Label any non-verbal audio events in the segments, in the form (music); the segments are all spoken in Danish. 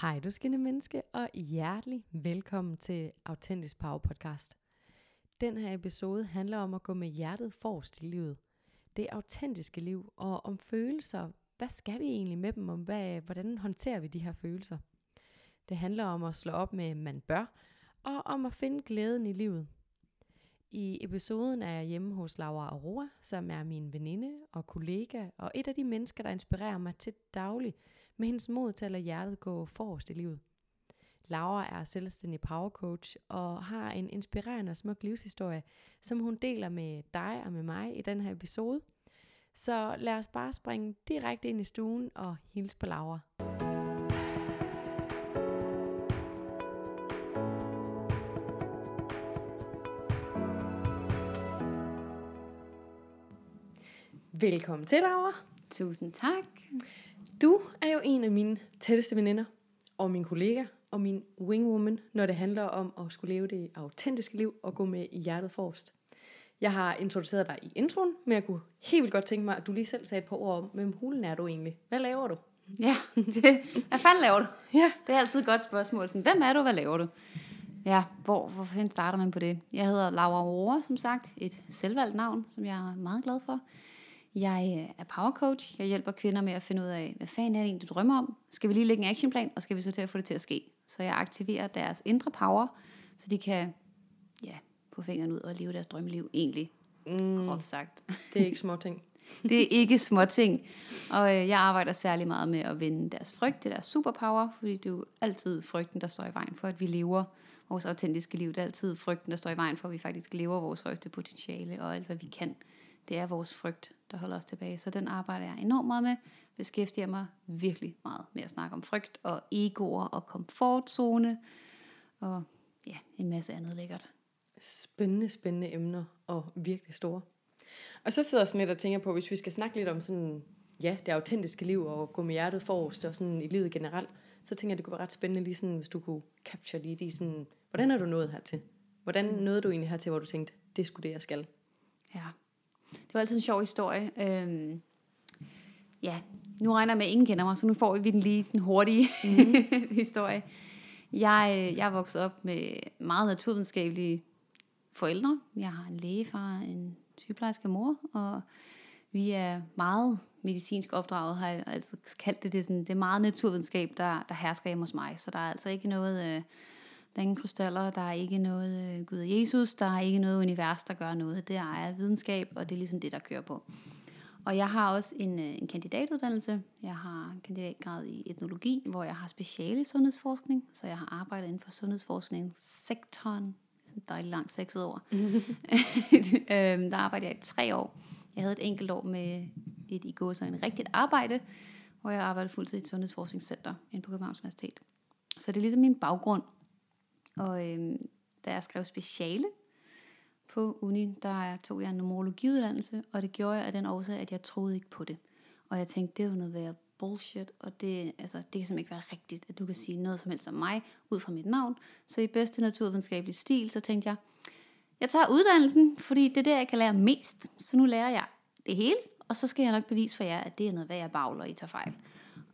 Hej du skinne menneske, og hjertelig velkommen til Autentisk Power Podcast. Den her episode handler om at gå med hjertet forrest i livet. Det autentiske liv, og om følelser. Hvad skal vi egentlig med dem, om hvad, hvordan håndterer vi de her følelser? Det handler om at slå op med, man bør, og om at finde glæden i livet. I episoden er jeg hjemme hos Laura Aurora, som er min veninde og kollega, og et af de mennesker, der inspirerer mig til daglig med hendes mod til at lade hjertet gå forrest i livet. Laura er selvstændig power coach og har en inspirerende og smuk livshistorie, som hun deler med dig og med mig i den her episode. Så lad os bare springe direkte ind i stuen og hilse på Laura. Velkommen til, Laura. Tusind tak. Du er jo en af mine tætteste veninder, og min kollega, og min wingwoman, når det handler om at skulle leve det autentiske liv og gå med i hjertet forrest. Jeg har introduceret dig i introen, men jeg kunne helt vildt godt tænke mig, at du lige selv sagde et par ord om, hvem hulen er du egentlig? Hvad laver du? Ja, (laughs) det, hvad fanden laver du? Ja. Det er altid et godt spørgsmål. Sådan, hvem er du, hvad laver du? Ja, hvor, hvor fanden starter man på det? Jeg hedder Laura Aurora, som sagt. Et selvvalgt navn, som jeg er meget glad for. Jeg øh, er power coach. Jeg hjælper kvinder med at finde ud af, hvad fanden er det egentlig, du drømmer om? Skal vi lige lægge en actionplan, og skal vi så til at få det til at ske? Så jeg aktiverer deres indre power, så de kan ja, få fingrene ud og leve deres drømmeliv egentlig. Mm. Groft sagt. Det er ikke små ting. (laughs) Det er ikke små ting. Og øh, jeg arbejder særlig meget med at vende deres frygt til deres superpower, fordi det er jo altid frygten, der står i vejen for, at vi lever vores autentiske liv. Det er altid frygten, der står i vejen for, at vi faktisk lever vores højeste potentiale og alt, hvad vi kan. Det er vores frygt, der holder os tilbage. Så den arbejder jeg enormt meget med. Beskæftiger mig virkelig meget med at snakke om frygt og egoer og komfortzone og ja, en masse andet lækkert. Spændende, spændende emner og virkelig store. Og så sidder jeg sådan lidt og tænker på, hvis vi skal snakke lidt om sådan, ja, det autentiske liv og gå med hjertet forrest og sådan i livet generelt, så tænker jeg, det kunne være ret spændende lige sådan, hvis du kunne capture lige de sådan, hvordan er du nået hertil? Hvordan nåede du egentlig hertil, hvor du tænkte, det skulle det, jeg skal? Ja, det var altid en sjov historie. Øhm, ja, nu regner jeg med, at ingen kender mig, så nu får vi den lige den hurtige mm. (laughs) historie. Jeg, øh, jeg er vokset op med meget naturvidenskabelige forældre. Jeg har en lægefar, en sygeplejerske mor, og vi er meget medicinsk opdraget, har jeg altid kaldt det. Det er, sådan, det er meget naturvidenskab, der, der hersker hjemme hos mig. Så der er altså ikke noget... Øh, der er ingen krystaller, der er ikke noget øh, Gud og Jesus, der er ikke noget univers, der gør noget. Det er videnskab, og det er ligesom det, der kører på. Og jeg har også en, øh, en kandidatuddannelse. Jeg har kandidatgrad i etnologi, hvor jeg har speciale i sundhedsforskning. Så jeg har arbejdet inden for sundhedsforskningssektoren. Dejligt langt sexet ord. (laughs) øhm, der arbejdede jeg i tre år. Jeg havde et enkelt år med et i går så en rigtigt arbejde, hvor jeg arbejdede fuldtid i et sundhedsforskningscenter inde på Københavns Universitet. Så det er ligesom min baggrund. Og øh, da jeg skrev speciale på uni, der tog jeg en numerologiuddannelse, og det gjorde jeg af den årsag, at jeg troede ikke på det. Og jeg tænkte, det er jo noget værd bullshit, og det, altså, det kan simpelthen ikke være rigtigt, at du kan sige noget som helst om mig, ud fra mit navn. Så i bedste naturvidenskabelig stil, så tænkte jeg, jeg tager uddannelsen, fordi det er der, jeg kan lære mest. Så nu lærer jeg det hele, og så skal jeg nok bevise for jer, at det er noget, hvad jeg bagler, I tager fejl.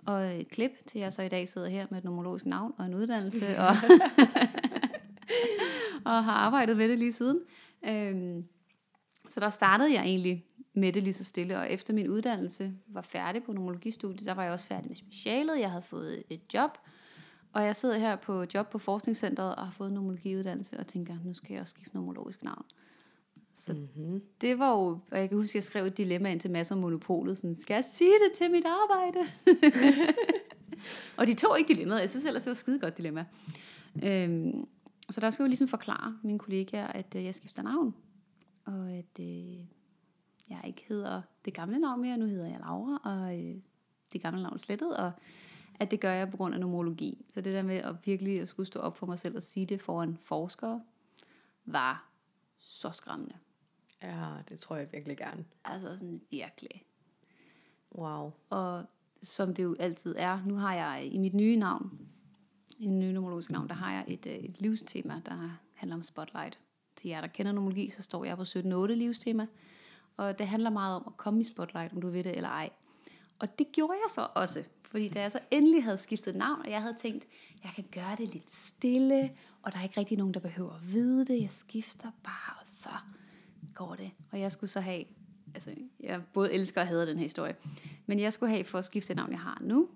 Og et klip til jeg så i dag sidder her med et numerologisk navn og en uddannelse, (laughs) og, (laughs) og har arbejdet med det lige siden. Øhm, så der startede jeg egentlig med det lige så stille, og efter min uddannelse var færdig på numerologistudiet, der var jeg også færdig med specialet, jeg havde fået et job, og jeg sidder her på job på forskningscenteret og har fået en numerologiuddannelse, og tænker, nu skal jeg også skifte numerologisk navn. Så mm-hmm. det var jo, og jeg kan huske, at jeg skrev et dilemma ind til masser af monopolet, sådan, skal jeg sige det til mit arbejde? (laughs) og de tog ikke dilemmaet, jeg synes ellers, det var et skide godt dilemma. Øhm, så der skulle jeg jo ligesom forklare mine kollegaer, at øh, jeg skifter navn, og at øh, jeg ikke hedder det gamle navn mere, nu hedder jeg Laura, og øh, det gamle navn slettet, og at det gør jeg på grund af nomologi. Så det der med at virkelig at skulle stå op for mig selv og sige det foran forskere, var så skræmmende. Ja, det tror jeg virkelig gerne. Altså sådan virkelig. Wow. Og som det jo altid er, nu har jeg i mit nye navn, i mit nye nomologiske navn, der har jeg et, øh, et livstema, der handler om spotlight. Til jer, der kender nomologi, så står jeg på 17.8 livstema. Og det handler meget om at komme i spotlight, om du ved det eller ej. Og det gjorde jeg så også. Fordi da jeg så endelig havde skiftet navn, og jeg havde tænkt, jeg kan gøre det lidt stille, og der er ikke rigtig nogen, der behøver at vide det. Jeg skifter bare, og så går det. Og jeg skulle så have, altså jeg både elsker og hader den her historie, men jeg skulle have for at skifte det navn, jeg har nu,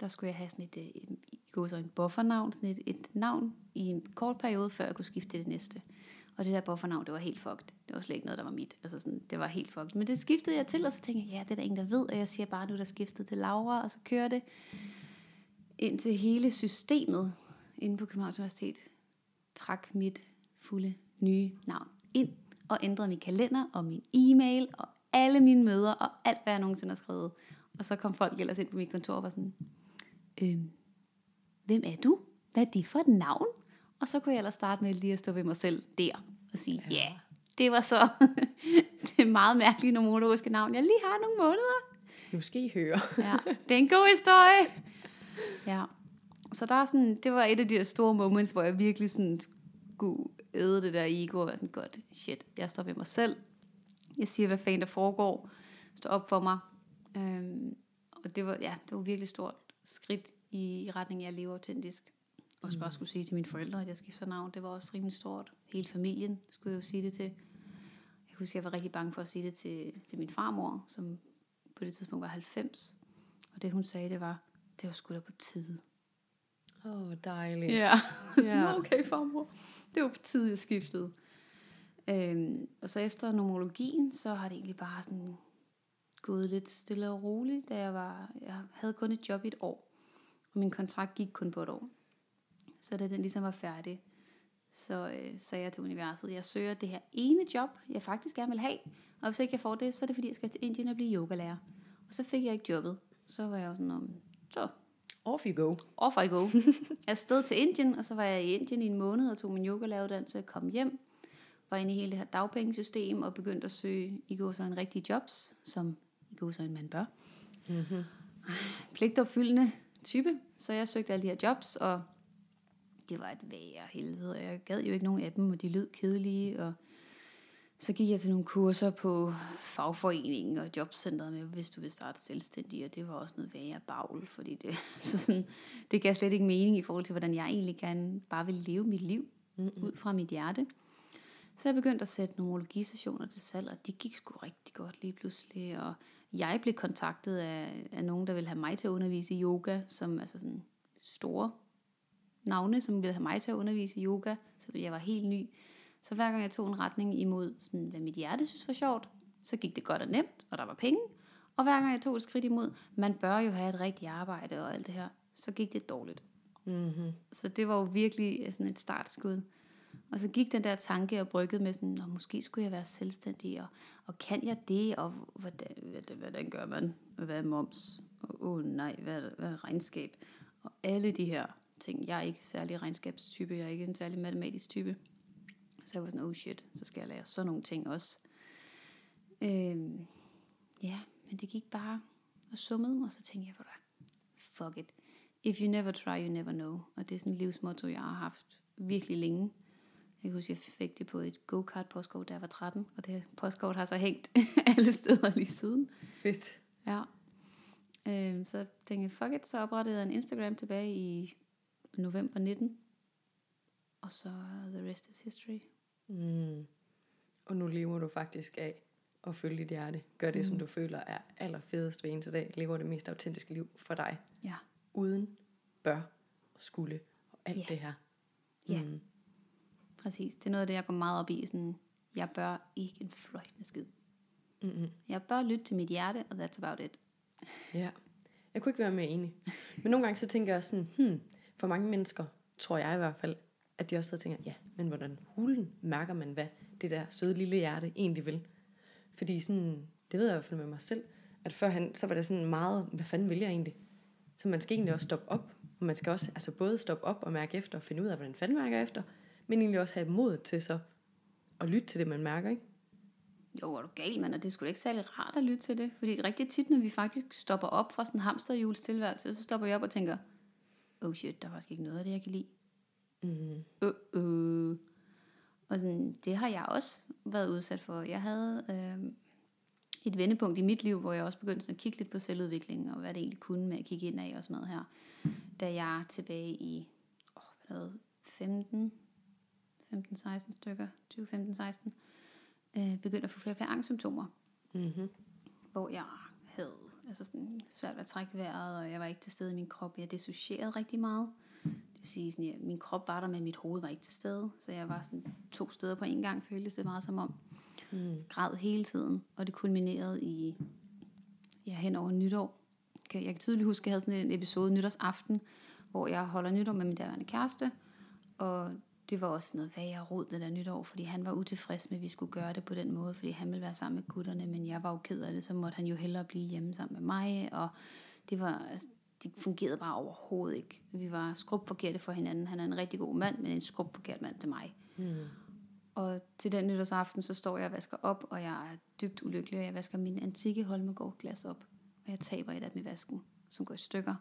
der skulle jeg have sådan et, øh, et, et, et, et buffernavn, sådan et, et navn i en kort periode, før jeg kunne skifte til det næste. Og det der buffernavn, det var helt fucked. Det var slet ikke noget, der var mit. Altså sådan, det var helt fucked. Men det skiftede jeg til, og så tænkte jeg, ja, det er der ingen, der ved. Og jeg siger bare, nu der skiftet til Laura, og så kører det ind til hele systemet inde på Københavns Universitet. Trak mit fulde nye navn ind, og ændrede min kalender, og min e-mail, og alle mine møder, og alt, hvad jeg nogensinde har skrevet. Og så kom folk ellers ind på mit kontor og var sådan, øhm, hvem er du? Hvad er det for et navn? Og så kunne jeg ellers starte med lige at stå ved mig selv der og sige, ja, yeah, det var så (laughs) det er meget mærkelige nomologiske navn, jeg lige har nogle måneder. Nu skal I høre. (laughs) ja, det er en god historie. Ja. Så der er sådan, det var et af de der store moments, hvor jeg virkelig sådan skulle æde det der ego og sådan, godt, shit, jeg står ved mig selv. Jeg siger, hvad fanden der foregår. Står op for mig. Øhm, og det var, ja, det var virkelig stort skridt i retning af at leve autentisk. Og bare skulle sige til mine forældre, at jeg skifter navn, det var også rimelig stort. Hele familien skulle jeg jo sige det til. Jeg husker, jeg var rigtig bange for at sige det til, til min farmor, som på det tidspunkt var 90. Og det hun sagde, det var, det var sgu da på tide. Åh, oh, dejligt. Ja, (laughs) sådan, okay farmor. (laughs) Det var på tide, jeg skiftede. Øhm, og så efter nomologien, så har det egentlig bare sådan gået lidt stille og roligt, da jeg var, jeg havde kun et job i et år. Og min kontrakt gik kun på et år. Så da den ligesom var færdig, så øh, sagde jeg til universet, jeg søger det her ene job, jeg faktisk gerne vil have. Og hvis ikke jeg får det, så er det fordi, jeg skal til Indien og blive yogalærer. Og så fik jeg ikke jobbet. Så var jeg jo sådan om, så Off you go. Off I go. jeg sted til Indien, og så var jeg i Indien i en måned og tog min yogalæreruddannelse og kom hjem. Var inde i hele det her dagpengesystem og begyndte at søge i går så en rigtig jobs, som i går så en mand bør. Mm-hmm. Pligtopfyldende type. Så jeg søgte alle de her jobs, og det var et værre helvede. Jeg gad jo ikke nogen af dem, og de lød kedelige, og så gik jeg til nogle kurser på fagforeningen og jobcentret med, hvis du vil starte selvstændig, og det var også noget værre bagl, fordi det, (laughs) så sådan, det gav slet ikke mening i forhold til, hvordan jeg egentlig gerne bare vil leve mit liv mm-hmm. ud fra mit hjerte. Så jeg begyndte at sætte nogle sessioner til salg, og de gik sgu rigtig godt lige pludselig, og jeg blev kontaktet af, af nogen, der ville have mig til at undervise i yoga, som altså sådan store navne, som ville have mig til at undervise i yoga, så jeg var helt ny. Så hver gang jeg tog en retning imod, sådan, hvad mit hjerte synes var sjovt, så gik det godt og nemt, og der var penge. Og hver gang jeg tog et skridt imod, man bør jo have et rigtigt arbejde og alt det her, så gik det dårligt. Mm-hmm. Så det var jo virkelig sådan et startskud. Og så gik den der tanke og bryggede med sådan, måske skulle jeg være selvstændig, og, og kan jeg det, og hvordan, hvordan, hvordan gør man, hvad er moms, og åh oh, nej, hvad, hvad er regnskab, og alle de her ting. Jeg er ikke særlig regnskabstype, jeg er ikke en særlig matematisk type. Så jeg var sådan, oh shit, så skal jeg lære sådan nogle ting også. Øhm, ja, men det gik bare og summede, og så tænkte jeg, for dig, fuck it. If you never try, you never know. Og det er sådan et livsmotto, jeg har haft virkelig længe. Jeg kan huske, jeg fik det på et go-kart postkort, da jeg var 13, og det postkort har så hængt (laughs) alle steder lige siden. Fedt. Ja. Øhm, så tænkte jeg, fuck it, så oprettede jeg en Instagram tilbage i november 19. Og så the rest is history. Mm. Og nu lever du faktisk af at følge dit hjerte. Gør det, mm. som du føler er allerfedest ved eneste dag. Lever det mest autentiske liv for dig. Ja. Uden bør og skulle og alt yeah. det her. Ja. Mm. Præcis. Det er noget af det, jeg går meget op i. Sådan, jeg bør ikke en fløjtende skid. Mm-hmm. Jeg bør lytte til mit hjerte, og that's about it. Ja. Jeg kunne ikke være mere enig. Men nogle gange så tænker jeg sådan, hmm, for mange mennesker, tror jeg i hvert fald, at de også sidder og tænker, ja, men hvordan hulen mærker man, hvad det der søde lille hjerte egentlig vil? Fordi sådan, det ved jeg i hvert fald med mig selv, at førhen, så var det sådan meget, hvad fanden vil jeg egentlig? Så man skal egentlig også stoppe op, og man skal også altså både stoppe op og mærke efter, og finde ud af, hvordan fanden mærker efter, men egentlig også have mod til så at lytte til det, man mærker, ikke? Jo, er du gal, mand, og det skulle ikke særlig rart at lytte til det, fordi rigtig tit, når vi faktisk stopper op fra sådan en hamsterhjulstilværelse, så stopper jeg op og tænker, oh shit, der er faktisk ikke noget af det, jeg kan lide. Mm. Uh, uh. Og sådan, det har jeg også været udsat for. Jeg havde øh, et vendepunkt i mit liv, hvor jeg også begyndte sådan at kigge lidt på selvudvikling, og hvad det egentlig kunne med at kigge ind af og sådan noget her. Da jeg tilbage i åh, hvad det 15, 15-16 stykker, 20-15-16, øh, begyndte at få flere og flere angstsymptomer. Mm-hmm. Hvor jeg havde altså sådan svært ved at trække vejret, og jeg var ikke til stede i min krop. Jeg dissocierede rigtig meget. Det vil sige, sådan, at min krop var der, men mit hoved var ikke til stede. Så jeg var sådan to steder på en gang, føltes det meget som om. Mm. Græd hele tiden, og det kulminerede i ja, hen over nytår. Jeg kan tydeligt huske, at jeg havde sådan en episode nytårsaften, hvor jeg holder nytår med min daværende kæreste, og det var også noget jeg rod det der nytår, fordi han var utilfreds med, at vi skulle gøre det på den måde, fordi han ville være sammen med gutterne, men jeg var jo ked af det, så måtte han jo hellere blive hjemme sammen med mig, og det var, altså, det fungerede bare overhovedet ikke. Vi var skrubforkerte for hinanden. Han er en rigtig god mand, men en skrubforkert mand til mig. Mm. Og til den nytårsaften, så står jeg og vasker op, og jeg er dybt ulykkelig, og jeg vasker min antikke Holmegård glas op. Og jeg taber et af dem i vasken, som går i stykker.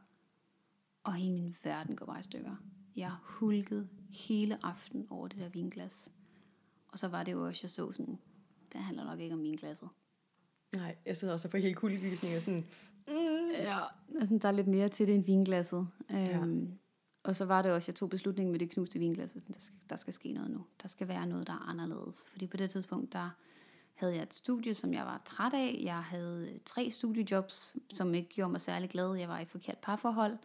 Og hele min verden går bare i stykker. Jeg hulkede hele aften over det der vinglas. Og så var det jo også, jeg så sådan, det handler nok ikke om vinglasset. Nej, jeg sidder også for helt kuldegysning og sådan... Mm. Ja, altså, der er lidt mere til det end vinglasset. Ja. Øhm, og så var det også, jeg tog beslutningen med det knuste vinglas, at der skal, der skal ske noget nu. Der skal være noget, der er anderledes. Fordi på det tidspunkt, der havde jeg et studie, som jeg var træt af. Jeg havde tre studiejobs, som ikke gjorde mig særlig glad. Jeg var i forkert parforhold.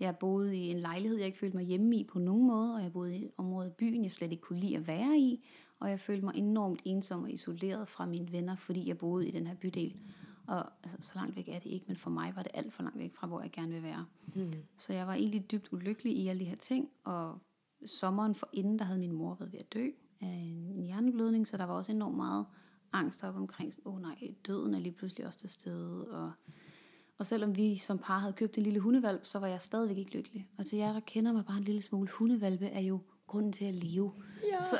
Jeg boede i en lejlighed, jeg ikke følte mig hjemme i på nogen måde, og jeg boede i et område i byen, jeg slet ikke kunne lide at være i, og jeg følte mig enormt ensom og isoleret fra mine venner, fordi jeg boede i den her bydel. Og altså, så langt væk er det ikke, men for mig var det alt for langt væk fra, hvor jeg gerne vil være. Mm. Så jeg var egentlig dybt ulykkelig i alle de her ting, og sommeren for inden, der havde min mor været ved at dø af en hjerneblødning, så der var også enormt meget angst op omkring, åh oh, nej, døden er lige pludselig også til stede, og og selvom vi som par havde købt en lille hundevalp, så var jeg stadigvæk ikke lykkelig. Og til jer, der kender mig bare en lille smule, hundevalpe er jo grunden til at leve. Ja. Så,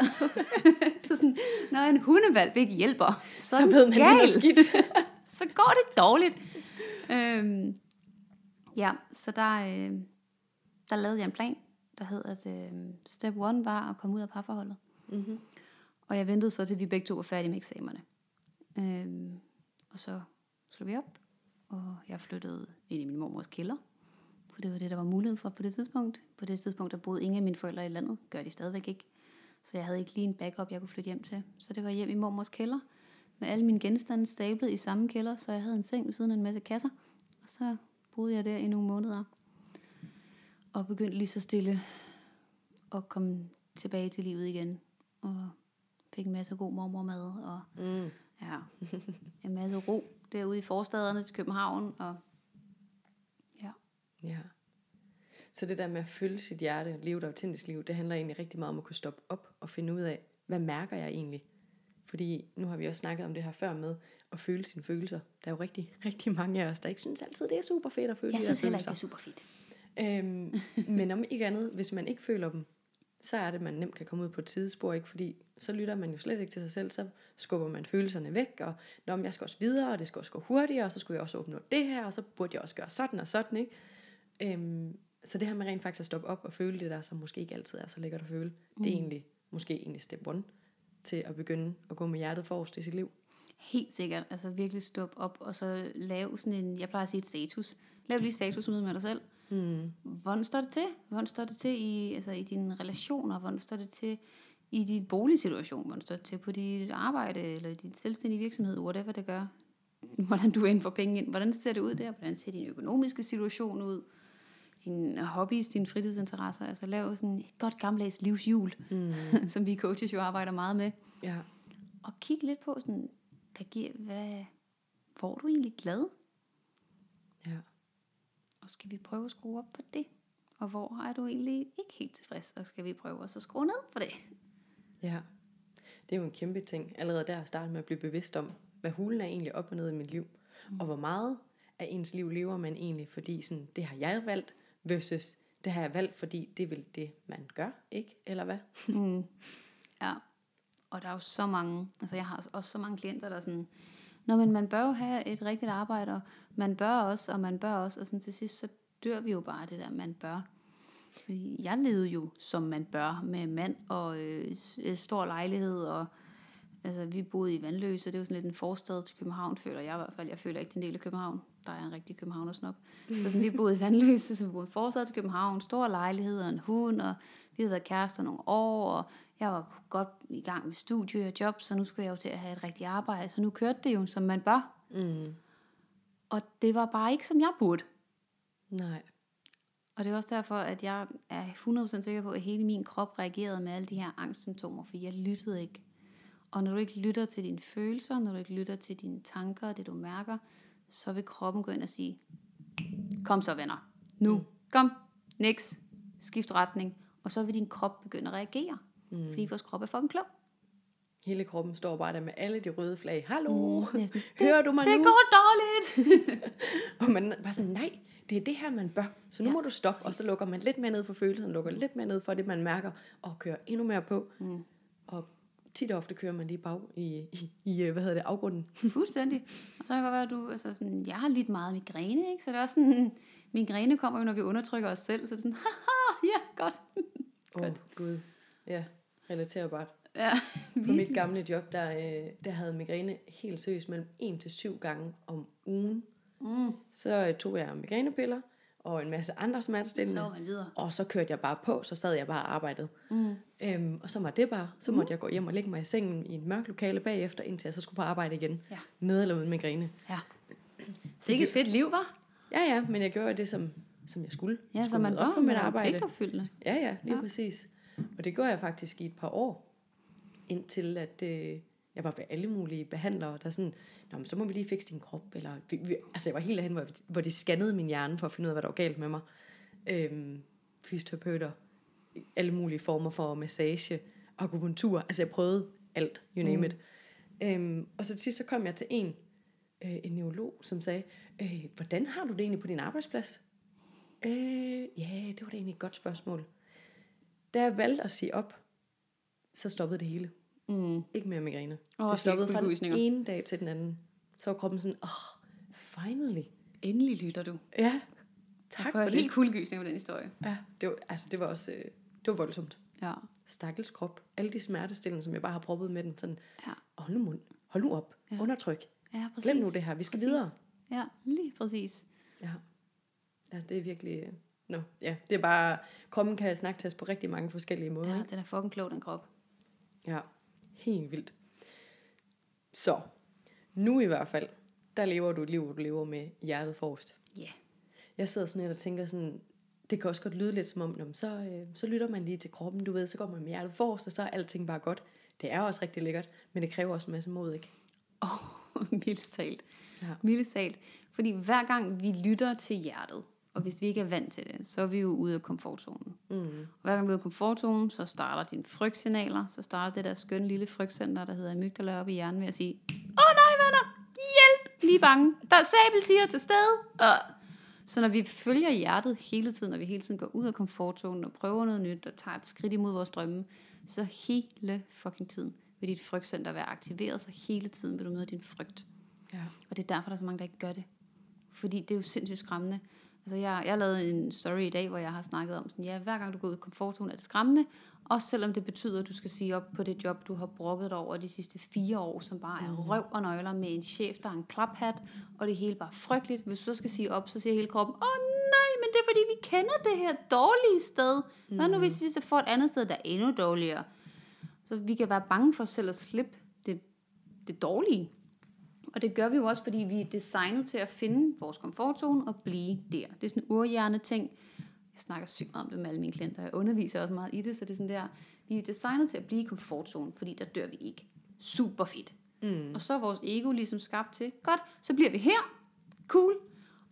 (laughs) så sådan, når en hundevalp ikke hjælper, så, så ved man, det er skidt. Så går det dårligt. Øhm, ja, så der, øh, der lavede jeg en plan, der hed, at øh, step one var at komme ud af parforholdet. Mm-hmm. Og jeg ventede så, til vi begge to var færdige med eksamenerne. Øhm, og så slog vi op, og jeg flyttede ind i min mormors kælder. For det var det, der var mulighed for på det tidspunkt. På det tidspunkt, der boede ingen af mine forældre i landet. Gør de stadigvæk ikke. Så jeg havde ikke lige en backup, jeg kunne flytte hjem til. Så det var hjem i mormors kælder. Med alle mine genstande stablet i samme kælder. Så jeg havde en seng ved siden af en masse kasser. Og så boede jeg der i nogle måneder. Og begyndte lige så stille at komme tilbage til livet igen. Og fik en masse god mormormad. Og mm. ja, en masse ro derude i forstaderne til København. Og, ja. ja. Så det der med at følge sit hjerte og leve et autentisk liv, det handler egentlig rigtig meget om at kunne stoppe op og finde ud af, hvad mærker jeg egentlig? Fordi nu har vi også snakket om det her før med at føle sine følelser. Der er jo rigtig, rigtig mange af os, der ikke synes altid, det er super fedt at føle Jeg synes heller ikke, det er super fedt. Øhm, (laughs) men om ikke andet, hvis man ikke føler dem, så er det, at man nemt kan komme ud på et sidespor, ikke? fordi så lytter man jo slet ikke til sig selv, så skubber man følelserne væk, og Nå, men jeg skal også videre, og det skal også gå hurtigere, og så skulle jeg også opnå det her, og så burde jeg også gøre sådan og sådan, ikke? Øhm, så det her med rent faktisk at stoppe op og føle det der, som måske ikke altid er så lækkert at føle, mm. det er mm. egentlig, måske egentlig step one, til at begynde at gå med hjertet forrest i sit liv. Helt sikkert, altså virkelig stoppe op, og så lave sådan en, jeg plejer at sige et status, lav lige status ud med dig selv, Mm. Hvordan står det til? Hvordan står det til i, altså i dine relationer? Hvordan står det til i din boligsituation? Hvordan står det til på dit arbejde eller din selvstændige virksomhed? Whatever det gør. Hvordan du ind får penge ind. Hvordan ser det ud der? Hvordan ser din økonomiske situation ud? Dine hobbies, dine fritidsinteresser. Altså lav sådan et godt gammeldags livshjul, mm. (laughs) som vi coaches jo arbejder meget med. Ja. Og kig lidt på sådan, hvad, giver, hvad, hvor er du egentlig glad? Ja. Og skal vi prøve at skrue op på det? Og hvor er du egentlig ikke helt tilfreds? Og skal vi prøve at skrue ned på det? Ja, det er jo en kæmpe ting. Allerede der at starte med at blive bevidst om, hvad hulen er egentlig op og ned i mit liv. Mm. Og hvor meget af ens liv lever man egentlig, fordi sådan, det har jeg valgt, versus det har jeg valgt, fordi det vil det, man gør, ikke? Eller hvad? mm. Ja, og der er jo så mange, altså jeg har også så mange klienter, der er sådan, Nå, men man bør jo have et rigtigt arbejde, og man bør også, og man bør også, og sådan til sidst, så dør vi jo bare det der, man bør. Fordi jeg levede jo, som man bør, med mand og øh, øh stor lejlighed, og Altså, vi boede i Vandløse, det er jo sådan lidt en forstad til København, føler jeg i hvert fald. Jeg føler ikke, det er en del af København. Der er en rigtig københavnersnop. Så sådan, vi boede i Vandløse, så vi boede en forstad til København, stor lejlighed og en hund, og vi havde været kærester nogle år, og jeg var godt i gang med studie og job, så nu skulle jeg jo til at have et rigtigt arbejde, så nu kørte det jo, som man bør. Mm. Og det var bare ikke, som jeg burde. Nej. Og det er også derfor, at jeg er 100% sikker på, at hele min krop reagerede med alle de her angstsymptomer, for jeg lyttede ikke. Og når du ikke lytter til dine følelser, når du ikke lytter til dine tanker, det du mærker, så vil kroppen gå ind og sige, kom så venner, nu, kom, niks, skift retning. Og så vil din krop begynde at reagere, mm. fordi vores krop er fucking klog. Hele kroppen står bare der med alle de røde flag. Hallo, Mm, næsten. (laughs) hører du mig Det nu? går dårligt. (laughs) Og man var sådan, nej, det er det her, man bør. Så nu Ja, må du stoppe, og så lukker man lidt mere ned for følelsen, lukker lidt mere ned for det, man mærker, og kører endnu mere på. Mm. Tit og ofte kører man lige bag i, i, i øh, hvad hedder det, afgrunden. (laughs) Fuldstændig. Og så kan det godt være, at du, altså sådan, jeg har lidt meget migræne, ikke? Så det er også sådan, (laughs) migræne kommer jo, når vi undertrykker os selv, så det er sådan, (laughs) haha, ja, godt. Åh, oh, Gud. Ja, relaterbart. Ja, På mit gamle job, der, øh, der havde migræne helt seriøst mellem 1 til 7 gange om ugen. Mm. Så øh, tog jeg migrænepiller og en masse andre smertestillende. Så var man videre. Og så kørte jeg bare på, så sad jeg bare og arbejdede. Mm. Øhm, og så var det bare, så måtte jeg gå hjem og lægge mig i sengen i et mørkt lokale bagefter, indtil jeg så skulle på arbejde igen. Ja. Med eller uden migræne. Ja. Så ikke et fedt liv, var? Ja, ja, men jeg gjorde det, som, som jeg skulle. Ja, Jeg så skulle man op bør på mit arbejde. pligtopfyldende. Ja, ja, lige ja. præcis. Og det gjorde jeg faktisk i et par år, indtil at øh, jeg var ved alle mulige behandlere, der sådan, Nå, men så må vi lige fikse din krop. Eller, vi, vi, altså jeg var helt hen, hvor, hvor de scannede min hjerne for at finde ud af, hvad der var galt med mig. Øhm, fysioterapeuter, alle mulige former for massage, akupunktur, altså jeg prøvede alt, you name Mm. it. Øhm, og så til sidst så kom jeg til en, øh, en neurolog, som sagde, øh, hvordan har du det egentlig på din arbejdsplads? Øh, ja, det var da egentlig et godt spørgsmål. Da jeg valgte at sige op, så stoppede det hele. Mm. Ikke mere migræne. Åh, det stoppede fra den ene dag til den anden. Så var kroppen sådan, åh, oh, finally. Endelig lytter du. Ja, tak jeg for det. helt kuldegysning på den historie. Ja, det var, altså det var også, øh, det var voldsomt. Ja. Stakkels krop. Alle de smertestillende, som jeg bare har proppet med den. Sådan, Ja. hold nu mund. Hold nu op. Ja. Undertryk. Ja, præcis. Glem nu det her. Vi skal Præcis. videre. Ja, lige præcis. Ja. ja, det er virkelig... øh, Nå, ja, det er bare... Kroppen kan snakke til os på rigtig mange forskellige måder. Ja, ikke? den er fucking klog, den krop. Ja, helt vildt. Så, nu i hvert fald, der lever du et liv, hvor du lever med hjertet forrest. Ja. Yeah. Jeg sidder sådan lidt og tænker sådan, det kan også godt lyde lidt som om, "Nå, men så, øh, så lytter man lige til kroppen, du ved, så går man med hjertet forrest, og så er alting bare godt. Det er også rigtig lækkert, men det kræver også en masse mod, ikke? Åh, (laughs) oh, mildest talt. Ja. Mildest talt. Fordi hver gang vi lytter til hjertet, og hvis vi ikke er vant til det, så er vi jo ude af komfortzonen. Mm. Og hver gang vi er ude af komfortzonen, så starter dine frygtsignaler, så starter det der skønne lille frygtcenter, der hedder amygdala op i hjernen ved at sige, åh oh, nej venner, hjælp, lige bange, der er sabeltiger til stede. Og så når vi følger hjertet hele tiden, og vi hele tiden går ud af komfortzonen og prøver noget nyt, og tager et skridt imod vores drømme, så hele fucking tiden vil dit frygtcenter være aktiveret, så hele tiden vil du møde din frygt. Ja. Og det er derfor, der er så mange, der ikke gør det. Fordi det er jo sindssygt skræmmende. Altså, jeg, jeg lavede en story i dag, hvor jeg har snakket om, sådan, ja, hver gang du går ud af komfortzonen, er det skræmmende. Også selvom det betyder, at du skal sige op på det job, du har brokket dig over de sidste fire år, som bare er røv og nøgler med en chef, der har en klaphat, og det hele bare frygteligt. Hvis du så skal sige op, så siger hele kroppen, åh oh, nej, men det er fordi, vi kender det her dårlige sted. Hvad nu, hvis vi så får et andet sted, der er endnu dårligere? Så vi kan være bange for selv at slippe det, det dårlige. Og det gør vi jo også, fordi vi er designet til at finde vores komfortzone og blive der. Det er sådan en urhjerne ting. Jeg snakker sygt meget om det med alle mine klienter. Jeg underviser også meget i det, så det er sådan der. Vi er designet til at blive i komfortzonen, fordi der dør vi ikke. Super fedt. Mm. Og så er vores ego ligesom skabt til, godt, så bliver vi her. Cool.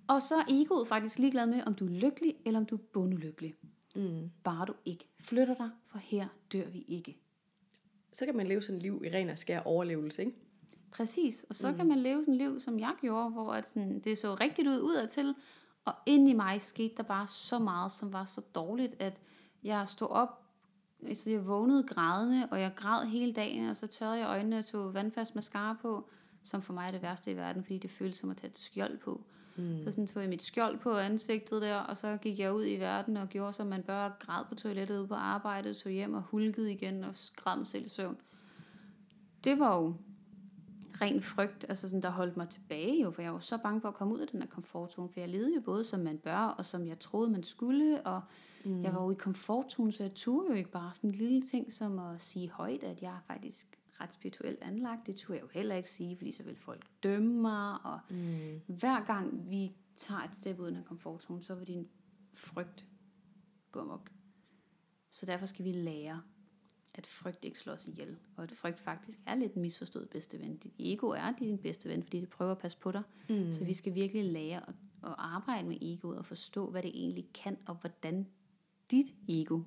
Og så er egoet faktisk ligeglad med, om du er lykkelig, eller om du er bundulykkelig. Mm. Bare du ikke flytter dig, for her dør vi ikke. Så kan man leve sådan et liv i ren og skær overlevelse, ikke? Præcis, og så mm. kan man leve sådan et liv, som jeg gjorde, hvor at sådan, det så rigtigt ud udadtil, og ind i mig skete der bare så meget, som var så dårligt, at jeg stod op, altså jeg vågnede grædende, og jeg græd hele dagen, og så tørrede jeg øjnene og tog vandfast mascara på, som for mig er det værste i verden, fordi det føles som at tage et skjold på. Mm. Så sådan tog jeg mit skjold på ansigtet der, og så gik jeg ud i verden og gjorde, som man bør, græd på toilettet ude på arbejdet, tog hjem og hulkede igen og græd mig selv i søvn det var jo ren frygt, altså sådan, der holdt mig tilbage jo, for jeg var så bange for at komme ud af den her komfortzone, for jeg levede jo både som man bør, og som jeg troede, man skulle, og mm. jeg var jo i komfortzone, så jeg turde jo ikke bare sådan en lille ting som at sige højt, at jeg er faktisk ret spirituelt anlagt. Det turde jeg jo heller ikke sige, fordi så vil folk dømme mig, og mm. hver gang vi tager et step ud af den komfortzone, så vil din frygt gå amok. Så derfor skal vi lære at frygt ikke slår os ihjel, og at frygt faktisk er lidt misforstået bedste ven. Dit ego er din bedste ven, fordi det prøver at passe på dig. Mm. Så vi skal virkelig lære at, at arbejde med egoet og forstå, hvad det egentlig kan, og hvordan dit ego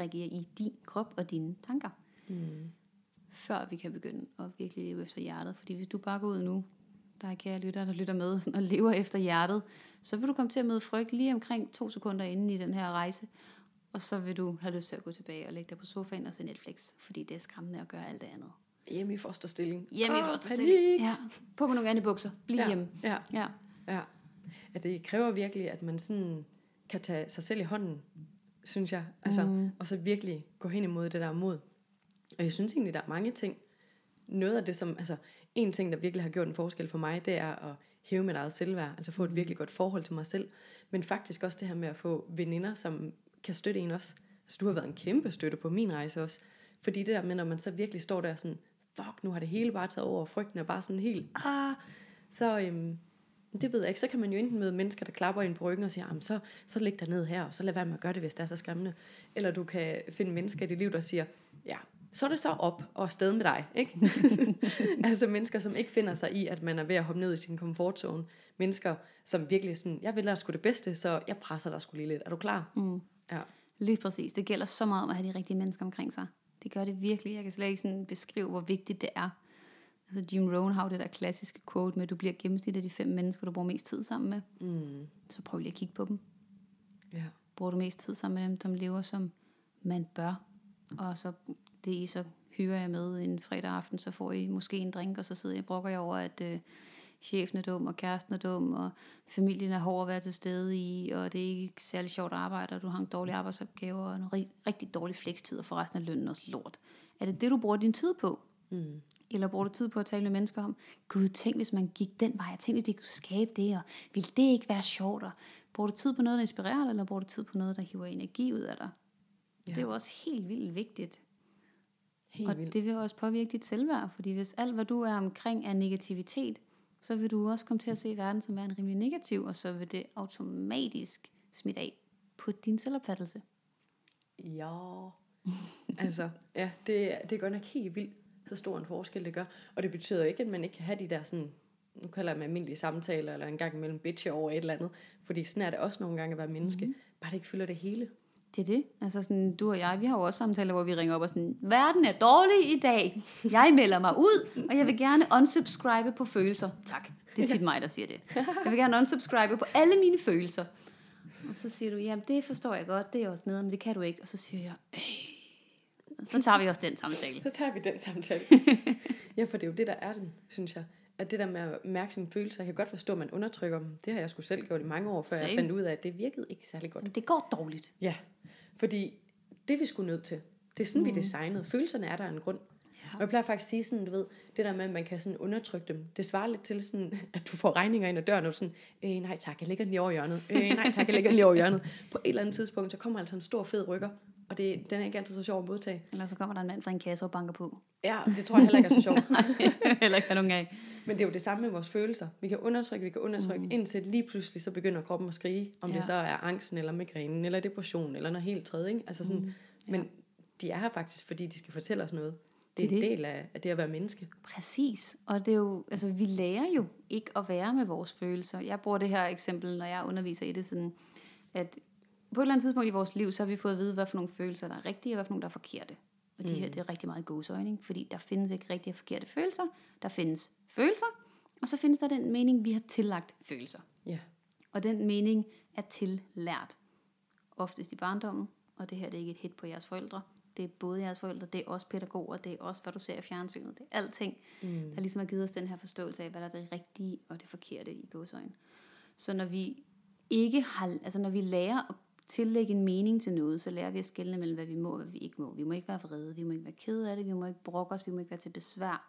reagerer i din krop og dine tanker. Mm. Før vi kan begynde at virkelig leve efter hjertet. Fordi hvis du bare går ud nu, der er kære lytter, der lytter med (laughs) og lever efter hjertet, så vil du komme til at møde frygt lige omkring to sekunder inden i den her rejse. Og så vil du have lyst til at gå tilbage og lægge dig på sofaen og se Netflix, fordi det er skræmmende at gøre alt det andet. Hjemme i fosterstilling. Hjemme oh, i fosterstilling. Ja. På med nogle andre bukser. Bliv ja. hjemme. Ja. ja. ja. ja. det kræver virkelig, at man sådan kan tage sig selv i hånden, synes jeg. Altså, mm. Og så virkelig gå hen imod det der mod. Og jeg synes egentlig, der er mange ting. Noget af det, som, altså, en ting, der virkelig har gjort en forskel for mig, det er at hæve mit eget selvværd, altså få et mm. virkelig godt forhold til mig selv, men faktisk også det her med at få veninder, som kan støtte en også. Altså du har været en kæmpe støtte på min rejse også. Fordi det der med, når man så virkelig står der sådan, fuck, nu har det hele bare taget over, og frygten er bare sådan helt, ah, så, øhm, det ved jeg ikke, så kan man jo enten møde mennesker, der klapper ind på ryggen og siger, jamen så, så læg dig ned her, og så lad være med at gøre det, hvis det er så skræmmende. Eller du kan finde mennesker i dit liv, der siger, ja, så er det så op og afsted med dig. Ikke? (laughs) altså mennesker, som ikke finder sig i, at man er ved at hoppe ned i sin komfortzone. Mennesker, som virkelig sådan, jeg vil lade sgu det bedste, så jeg presser dig sgu lige lidt. Er du klar? Mm. Ja. Lige præcis. Det gælder så meget om at have de rigtige mennesker omkring sig. Det gør det virkelig. Jeg kan slet ikke sådan beskrive, hvor vigtigt det er. Altså Jim Rohn har det der klassiske quote med, at du bliver gennemsnit af de fem mennesker, du bruger mest tid sammen med. Mm. Så prøv lige at kigge på dem. Ja. Bruger du mest tid sammen med dem, som lever som man bør. Og så det I så hygger jeg med en fredag aften, så får I måske en drink, og så sidder jeg og brokker jeg over, at øh, chefen er dum, og kæresten er dum, og familien er hård at være til stede i, og det er ikke særlig sjovt at arbejde, og du har en dårlig arbejdsopgave, og en rigtig, dårlig flekstid, og for resten af lønnen også lort. Er det det, du bruger din tid på? Mm. Eller bruger du tid på at tale med mennesker om, gud, tænk hvis man gik den vej, tænk hvis vi kunne skabe det, og ville det ikke være sjovt? Og bruger du tid på noget, der inspirerer dig, eller bruger du tid på noget, der hiver energi ud af dig? Ja. Det er jo også helt vildt vigtigt. Helt og vildt. det vil også påvirke dit selvværd, fordi hvis alt, hvad du er omkring, er negativitet, så vil du også komme til at se verden som en rimelig negativ, og så vil det automatisk smitte af på din selvopfattelse. Ja, altså, ja, det, det er godt nok helt vildt, så stor en forskel det gør. Og det betyder ikke, at man ikke kan have de der sådan, nu kalder jeg dem almindelige samtaler, eller en gang imellem bitch over et eller andet. Fordi sådan er det også nogle gange at være menneske. Mm-hmm. Bare det ikke fylder det hele. Det er det. Altså sådan, du og jeg, vi har jo også samtaler, hvor vi ringer op og sådan, verden er dårlig i dag. Jeg melder mig ud, og jeg vil gerne unsubscribe på følelser. Tak. Det er tit mig, der siger det. Jeg vil gerne unsubscribe på alle mine følelser. Og så siger du, jamen det forstår jeg godt, det er også nede, men det kan du ikke. Og så siger jeg, øh. så tager vi også den samtale. Så tager vi den samtale. (laughs) ja, for det er jo det, der er den, synes jeg. At det der med at mærke sine følelser, jeg kan godt forstå, at man undertrykker dem. Det har jeg sgu selv gjort i mange år, før Same. jeg fandt ud af, at det virkede ikke særlig godt. Det går dårligt. Ja, fordi det vi skulle nødt til. Det er sådan, mm. vi designede. Følelserne er der en grund. Og jeg plejer faktisk at sige sådan, du ved, det der med, at man kan sådan undertrykke dem, det svarer lidt til sådan, (laughs) at du får regninger ind ad døren, og du sådan, øh, nej tak, jeg lægger den lige over hjørnet. Øh, nej tak, jeg lægger den lige over hjørnet. (laughs) På et eller andet tidspunkt, så kommer altså en stor fed rykker, og det, den er ikke altid så sjov at modtage. Eller så kommer der en mand fra en kasse og banker på. Ja, det tror jeg heller ikke er så sjovt. (laughs) heller ikke nogen af. Men det er jo det samme med vores følelser. Vi kan undertrykke, vi kan undertrykke, mm. indtil lige pludselig så begynder kroppen at skrige, om ja. det så er angsten, eller migrænen, eller depression, eller noget helt tredje. Ikke? Altså sådan, mm. ja. Men de er her faktisk, fordi de skal fortælle os noget. Det er det. en del af, af det at være menneske. Præcis. Og det er jo, altså, vi lærer jo ikke at være med vores følelser. Jeg bruger det her eksempel, når jeg underviser i det, sådan, at på et eller andet tidspunkt i vores liv, så har vi fået at vide, hvad for nogle følelser, der er rigtige, og hvad for nogle, der er forkerte. Og de her, mm. det er rigtig meget godsøjning, fordi der findes ikke rigtige og forkerte følelser. Der findes følelser, og så findes der den mening, vi har tillagt følelser. Ja. Og den mening er tillært. Oftest i barndommen, og det her det er ikke et hit på jeres forældre. Det er både jeres forældre, det er også pædagoger, det er også, hvad du ser i fjernsynet, det er alting, mm. der ligesom har givet os den her forståelse af, hvad der er det rigtige og det forkerte i godsøjne. Så når vi ikke har, altså når vi lærer at tillægge en mening til noget, så lærer vi at skelne mellem, hvad vi må og hvad vi ikke må. Vi må ikke være vrede, vi må ikke være kede af det, vi må ikke brokke os, vi må ikke være til besvær.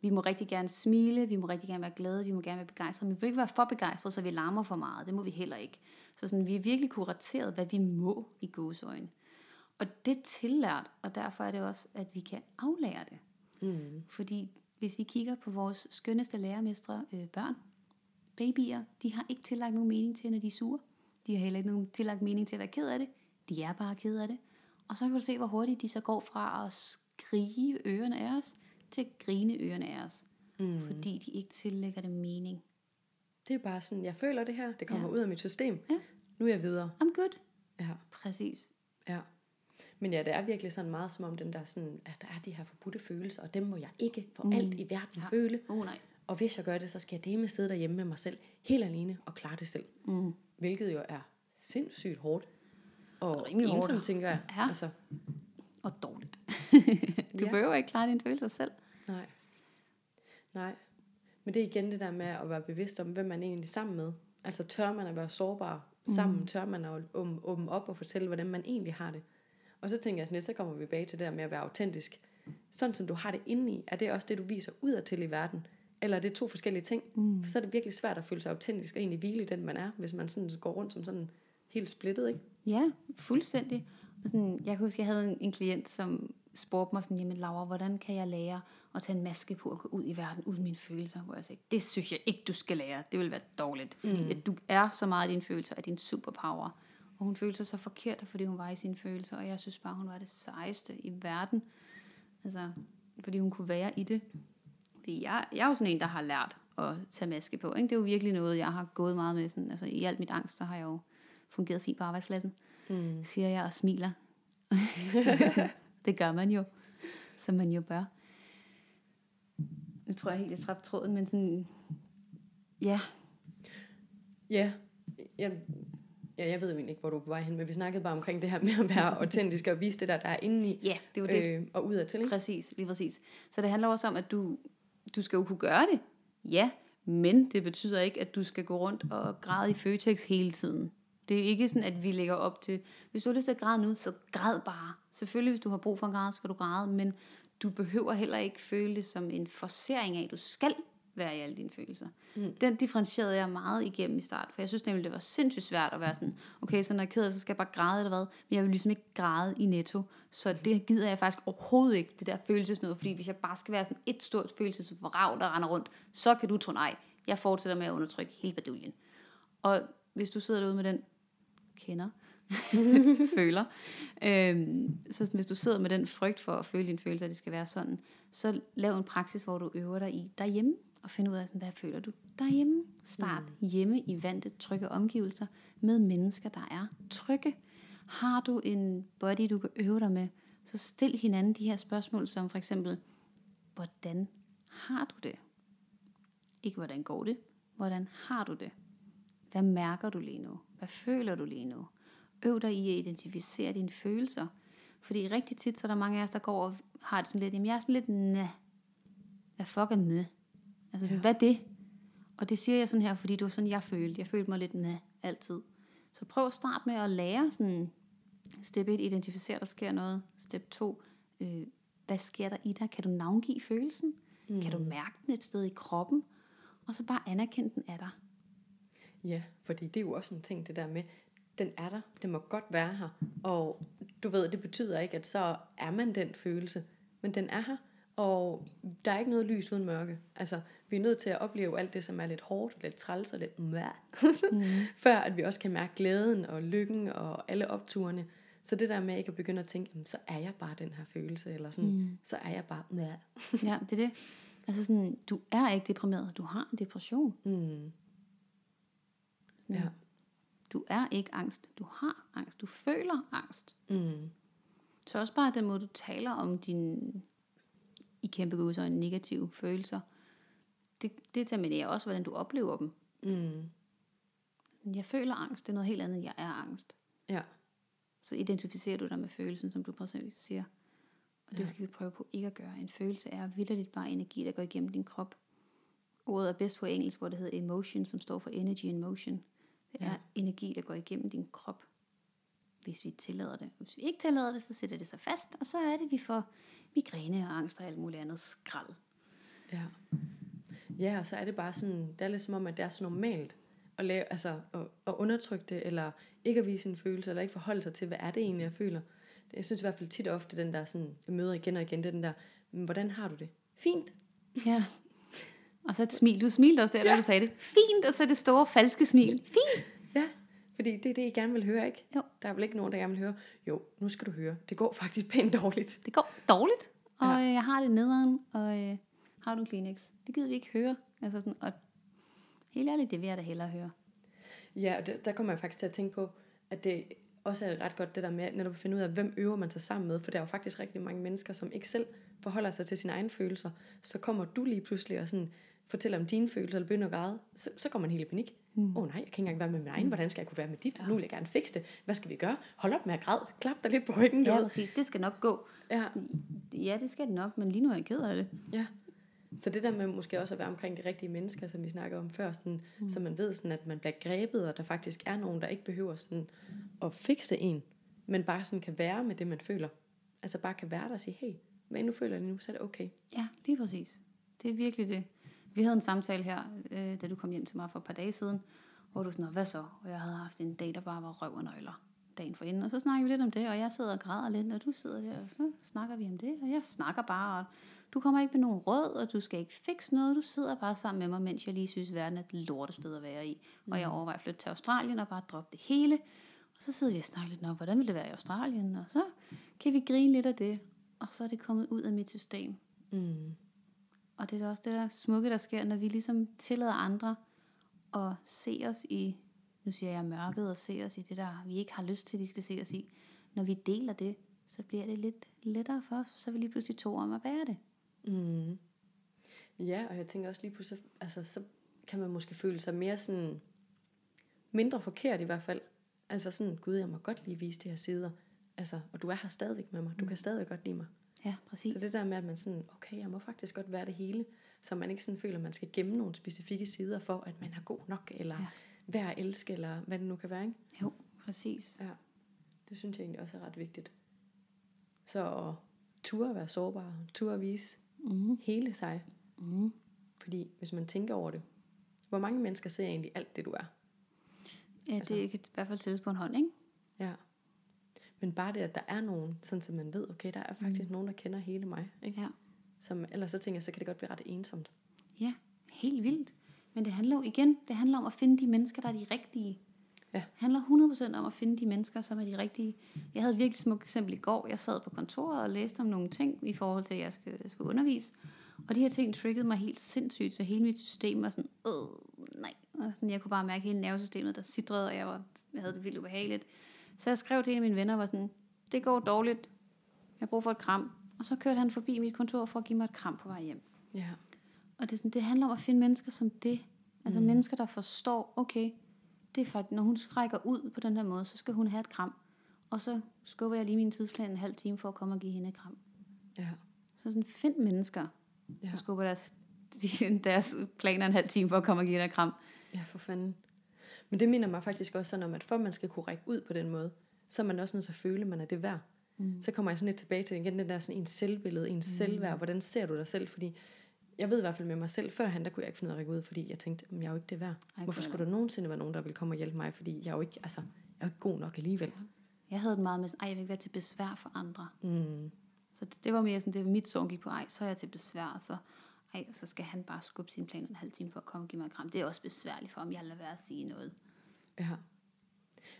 Vi må rigtig gerne smile, vi må rigtig gerne være glade, vi må gerne være begejstrede, men vi må ikke være for begejstrede, så vi larmer for meget. Det må vi heller ikke. Så sådan, vi er virkelig kurateret, hvad vi må i gåsøjne. Og det er tillært, og derfor er det også, at vi kan aflære det. Mm. Fordi hvis vi kigger på vores skønneste lærermestre, øh, børn, babyer, de har ikke tillagt nogen mening til, når de er sure. De har heller ikke nogen tillagt mening til at være ked af det. De er bare ked af det. Og så kan du se, hvor hurtigt de så går fra at skrige ørerne af os, til at grine ørerne af os. Mm. Fordi de ikke tillægger det mening. Det er bare sådan, jeg føler det her, det kommer Ja. ud af mit system. Ja. Nu er jeg videre. I'm good. Ja, Præcis. ja. Men ja, det er virkelig sådan meget som om den der sådan, at der er de her forbudte følelser, og dem må jeg ikke for mm. alt i verden Ja. ja. føle. Oh nej. Og hvis jeg gør det, så skal jeg deme sidde derhjemme med mig selv, helt alene, og klare det selv. Mm. Hvilket jo er sindssygt hårdt. Og Rimelig hårdt. ensomt, tænker jeg. Ja. Altså, Og dårligt. (laughs) du Ja. behøver ikke klare dine følelser selv. nej. Nej. Men det er igen det der med at være bevidst om, hvem man er egentlig er sammen med. Altså tør man at være sårbar sammen? Mm. Tør man at åbne, åbne op og fortælle, hvordan man egentlig har det? Og så tænker jeg sådan lidt, så kommer vi tilbage til det der med at være autentisk. Sådan som du har det indeni, er det også det, du viser udad til i verden? Eller er det to forskellige ting? Mm. For så er det virkelig svært at føle sig autentisk og egentlig hvile i den, man er, hvis man sådan går rundt som sådan helt splittet, ikke? Ja, fuldstændig. Og sådan, jeg kan huske, jeg havde en, en klient, som spurgte mig sådan, jamen Laura, hvordan kan jeg lære at tage en maske på og gå ud i verden uden mine følelser? Hvor jeg sagde, det synes jeg ikke, du skal lære. Det vil være dårligt, fordi mm. at du er så meget i dine følelser, at din superpower. Og hun følte sig så forkert, fordi hun var i sine følelser, og jeg synes bare, hun var det sejeste i verden. Altså, fordi hun kunne være i det. Fordi jeg, jeg er jo sådan en, der har lært at tage maske på. Ikke? Det er jo virkelig noget, jeg har gået meget med. Sådan, altså, I alt mit angst, så har jeg jo fungeret fint på arbejdspladsen Mm. siger jeg og smiler. (laughs) det gør man jo, som man jo bør. Nu tror jeg helt, jeg træffede tråden, men sådan, ja, Ja, jeg, ja, jeg ved jo egentlig ikke, hvor du er på vej hen, men vi snakkede bare omkring det her med at være (laughs) autentisk og vise det der, der er inde i ja, det var det. øh, og udadtil. Ikke? Præcis, lige præcis. Så det handler også om, at du, du skal jo kunne gøre det. Ja, men det betyder ikke, at du skal gå rundt og græde i Føtex hele tiden. Det er ikke sådan, at vi lægger op til, hvis du har lyst til at græde nu, så græd bare. Selvfølgelig, hvis du har brug for en græde, så skal du græde, men du behøver heller ikke føle det som en forsering af, at du skal være i alle dine følelser. Mm. Den differentierede jeg meget igennem i start, for jeg synes nemlig, det var sindssygt svært at være sådan, okay, så når jeg er ked af, så skal jeg bare græde eller hvad, men jeg vil ligesom ikke græde i netto, så det gider jeg faktisk overhovedet ikke, det der følelsesnød, fordi hvis jeg bare skal være sådan et stort følelsesvrag, der render rundt, så kan du tro nej, jeg fortsætter med at undertrykke hele baduljen. Og hvis du sidder derude med den, kender, (laughs) føler, øhm, så hvis du sidder med den frygt for at føle dine følelser, at det skal være sådan, så lav en praksis, hvor du øver dig i derhjemme, og finde ud af, sådan, hvad føler du derhjemme. Start mm. hjemme i vante, trygge omgivelser med mennesker, der er trygge. Har du en body, du kan øve dig med, så stil hinanden de her spørgsmål, som for eksempel, hvordan har du det? Ikke hvordan går det, hvordan har du det? Hvad mærker du lige nu? Hvad føler du lige nu? Øv dig i at identificere dine følelser. Fordi rigtig tit, så er der mange af os, der går og har det sådan lidt, jamen jeg er sådan lidt, næh. Hvad fuck er næh? Altså sådan, ja. hvad er det? Og det siger jeg sådan her, fordi det var sådan, jeg følte. Jeg følte mig lidt næh, altid. Så prøv at starte med at lære sådan, step 1, identificere, der sker noget. Step 2, øh, hvad sker der i dig? Kan du navngive følelsen? Mm. Kan du mærke den et sted i kroppen? Og så bare anerkende den af dig. Ja, fordi det er jo også en ting, det der med, den er der, det må godt være her, og du ved, det betyder ikke, at så er man den følelse, men den er her, og der er ikke noget lys uden mørke. Altså, vi er nødt til at opleve alt det, som er lidt hårdt, lidt træls og lidt mæh, mm. (laughs) før at vi også kan mærke glæden og lykken og alle opturene. Så det der med ikke at begynde at tænke, jamen, så er jeg bare den her følelse, eller sådan, mm. så er jeg bare mæh. Ja, det er det. Altså sådan, du er ikke deprimeret, du har en depression. Mm. Sådan, Ja. Du er ikke angst, du har angst, du føler angst. Mm. Så også bare den måde, du taler om dine, i kæmpe godsøjne, negative følelser, det, det determinerer også, hvordan du oplever dem. Mm. Jeg føler angst, det er noget helt andet, end jeg er angst. Ja. Så identificerer du dig med følelsen, som du præcis siger. Og det skal vi prøve på ikke at gøre. En følelse er vildt bare energi, der går igennem din krop. Ordet er bedst på engelsk, hvor det hedder emotion, som står for energy in motion. Det er Ja. energi, der går igennem din krop. hvis vi tillader det. Hvis vi ikke tillader det, så sætter det sig fast, og så er det, vi får migræne og angst og alt muligt andet skrald. Ja. Ja, og så er det bare sådan, det er lidt som om, at det er så normalt at, lave, altså, at, at undertrykke det, eller ikke at vise sine følelser, eller ikke forholde sig til, hvad er det egentlig, jeg føler. Jeg synes i hvert fald tit og ofte, den der sådan, jeg møder igen og igen, det er den der, "Men hvordan har du det? Fint. Ja. Og så et smil. Du smilte også der. Ja. da du sagde det. Fint, og så det store falske smil. Fint. Fordi det er det, I gerne vil høre, ikke? Jo. Der er vel ikke nogen, der gerne vil høre, jo, nu skal du høre, det går faktisk (laughs) pænt dårligt. Det går dårligt, og ja. jeg har det nederen, og øh, har du en Kleenex? Det gider vi ikke høre. Altså sådan, og helt ærligt, det vil jeg da hellere høre. Ja, og det, der kommer jeg faktisk til at tænke på, at det også er ret godt det der med, netop at finde ud af, hvem øver man sig sammen med, for der er jo faktisk rigtig mange mennesker, som ikke selv forholder sig til sine egne følelser. Så kommer du lige pludselig og sådan fortæller om dine følelser, eller begynder at græde, så, så går man helt i panik. Mm. oh, nej, jeg kan ikke engang være med min egen, hvordan skal jeg kunne være med dit? Ja. Nu vil jeg gerne fikse det. Hvad skal vi gøre? Hold op med at græde. Klap dig lidt på ryggen. Ja, præcis. Det skal nok gå. Ja. Ja, det skal det nok, men lige nu er jeg ked af det. Ja. Så det der med måske også at være omkring de rigtige mennesker, som vi snakkede om før, sådan, mm. så man ved, sådan, at man bliver grebet, og der faktisk er nogen, der ikke behøver sådan, at fikse en, men bare sådan kan være med det, man føler. Altså bare kan være der og sige, hey, hvad end du føler lige nu, så er det okay. Ja, lige præcis. Det er virkelig det. Vi havde en samtale her, øh, da du kom hjem til mig for et par dage siden, hvor du sådan, "Nå, hvad så? Og jeg havde haft en dag, der bare var røv og nøgler dagen for inden. Og så snakker vi lidt om det, og jeg sidder og græder lidt, og du sidder der, og så snakker vi om det, og jeg snakker bare, og du kommer ikke med nogen råd, og du skal ikke fikse noget, du sidder bare sammen med mig, mens jeg lige synes, verden er et lortested at være i. Og jeg overvejer at flytte til Australien og bare droppe det hele. Og så sidder vi og snakker lidt om, hvordan vil det være i Australien? Og så kan vi grine lidt af det, og så er det kommet ud af mit system. Mm. Og det er da også det der smukke, der sker, når vi ligesom tillader andre at se os i, nu siger jeg mørket, og se os i det der, vi ikke har lyst til, de skal se os i. Når vi deler det, så bliver det lidt lettere for os, så er vi lige pludselig to om at bære det. Mm. Ja, og jeg tænker også lige pludselig, altså så kan man måske føle sig mere sådan, mindre forkert i hvert fald. Altså sådan, gud, jeg må godt lige vise de her sider. Altså, og du er her stadigvæk med mig. Du kan stadig godt lide mig. Ja, præcis. Så det der med, at man sådan, okay, jeg må faktisk godt være det hele, så man ikke sådan føler, at man skal gemme nogle specifikke sider for, at man er god nok, eller ja. Værd at elske, eller hvad det nu kan være, ikke? Jo, præcis. Ja, det synes jeg egentlig også er ret vigtigt. Så at ture at være sårbar, ture at vise Mm. hele sig. Mm. Fordi hvis man tænker over det, hvor mange mennesker ser egentlig alt det, du er? Ja, Altså- det kan i hvert fald tælles på en hånd, ikke? Ja. Men bare det, at der er nogen, sådan så man ved, okay, der er faktisk mm. nogen, der kender hele mig. Ikke? Ja. Som, ellers så tænker jeg, så kan det godt blive ret ensomt. Ja, helt vildt. Men det handler jo igen, det handler om at finde de mennesker, der er de rigtige. Ja. Det handler 100% om at finde de mennesker, som er de rigtige. Jeg havde et virkelig smukt eksempel i går. Jeg sad på kontoret og læste om nogle ting i forhold til, at jeg skal, jeg skal undervise. Og de her ting triggede mig helt sindssygt, så hele mit system var sådan, øh, nej. Og sådan, jeg kunne bare mærke hele nervesystemet, der sidrede, og jeg, var, jeg havde det vildt ubehageligt. Så jeg skrev til en af mine venner, og var sådan, det går dårligt, jeg har brug for et kram. Og så kørte han forbi mit kontor for at give mig et kram på vej hjem. Ja. Og det, er sådan, det handler om at finde mennesker som det. Altså mm. mennesker, der forstår, okay, det er faktisk, når hun rækker ud på den her måde, så skal hun have et kram. Og så skubber jeg lige min tidsplan en halv time for at komme og give hende et kram. Ja. Så sådan, find mennesker, Ja. der skubber deres, (laughs) deres planer en halv time for at komme og give dig et kram. ja, for fanden. Men det minder mig faktisk også sådan om, at for at man skal kunne række ud på den måde, så er man også nødt til at føle, at man er det værd. Mm. Så kommer jeg sådan lidt tilbage til igen den der sådan ens selvbillede, ens mm. selvværd. Hvordan ser du dig selv? Fordi jeg ved i hvert fald med mig selv, førhen, der kunne jeg ikke finde ud af at række ud, fordi jeg tænkte, "Men jeg er jo ikke det værd. Ej, Hvorfor skulle der nogensinde være nogen, der vil komme og hjælpe mig? Fordi jeg er jo ikke, altså, jeg er ikke god nok alligevel. Jeg havde det meget med, sådan, ej, jeg vil ikke være til besvær for andre. Mm. Så det, det var mere sådan, det var mit sorg gik på, ej, så er jeg til besvær, så, ej, så skal han bare skubbe sin plan en halv time for at komme og give mig et kram. Det er også besværligt for ham, jeg lader være at sige noget. Ja.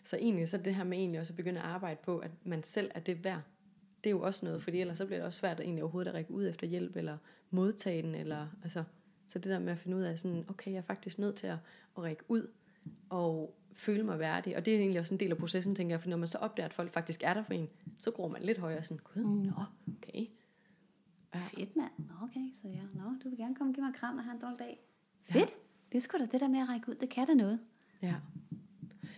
Så egentlig så det her med egentlig også at begynde at arbejde på, at man selv er det værd, det er jo også noget, fordi ellers så bliver det også svært at egentlig overhovedet at række ud efter hjælp, eller modtage den, eller altså, så det der med at finde ud af sådan, okay, jeg er faktisk nødt til at, at række ud, og føle mig værdig, og det er egentlig også en del af processen, tænker jeg, for når man så opdager, at folk faktisk er der for en, så gror man lidt højere, sådan, gud, mm. nå, okay. Ja. Fedt, mand. Nå, okay, så ja. Nå, du vil gerne komme og give mig en kram, når jeg har en dårlig dag. Fedt. Det er sgu da det der med at række ud. Det kan da noget. Ja.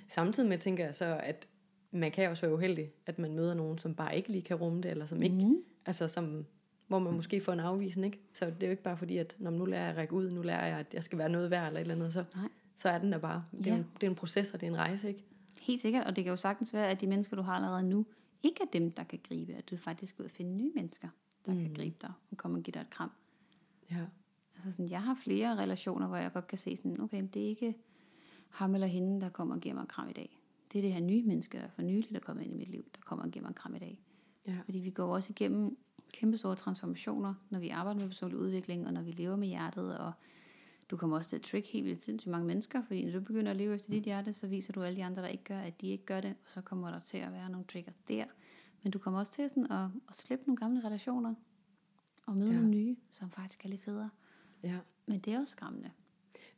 Samtidig med tænker jeg så, at man kan også være uheldig, at man møder nogen, som bare ikke lige kan rumme det, eller som ikke, Mhm. altså som, hvor man måske får en afvisning, ikke? Så det er jo ikke bare fordi, at når nu lærer jeg at række ud, nu lærer jeg, at jeg skal være noget værd, eller et eller andet, så, Nej. så er den der bare. Det er, Ja. en, det er en proces, og det er en rejse, ikke? Helt sikkert, og det kan jo sagtens være, at de mennesker, du har allerede nu, ikke er dem, der kan gribe, at du faktisk skal ud og finde nye mennesker, der mm. kan gribe dig og komme og give dig et kram. Ja. Altså sådan, jeg har flere relationer, hvor jeg godt kan se sådan, okay, det er ikke ham eller hende, der kommer og giver mig et kram i dag. Det er det her nye menneske, der for nylig der er kommet ind i mit liv, der kommer og giver mig et kram i dag. Ja. Fordi vi går også igennem kæmpe store transformationer, når vi arbejder med personlig udvikling, og når vi lever med hjertet, og du kommer også til at trick helt vildt sindssygt mange mennesker, fordi når du begynder at leve efter dit hjerte, så viser du alle de andre, der ikke gør, at de ikke gør det, og så kommer der til at være nogle trigger der. Men du kommer også til sådan at, at slippe nogle gamle relationer, og møde Ja. nogle nye, som faktisk er lidt federe. ja. Men det er også skræmmende.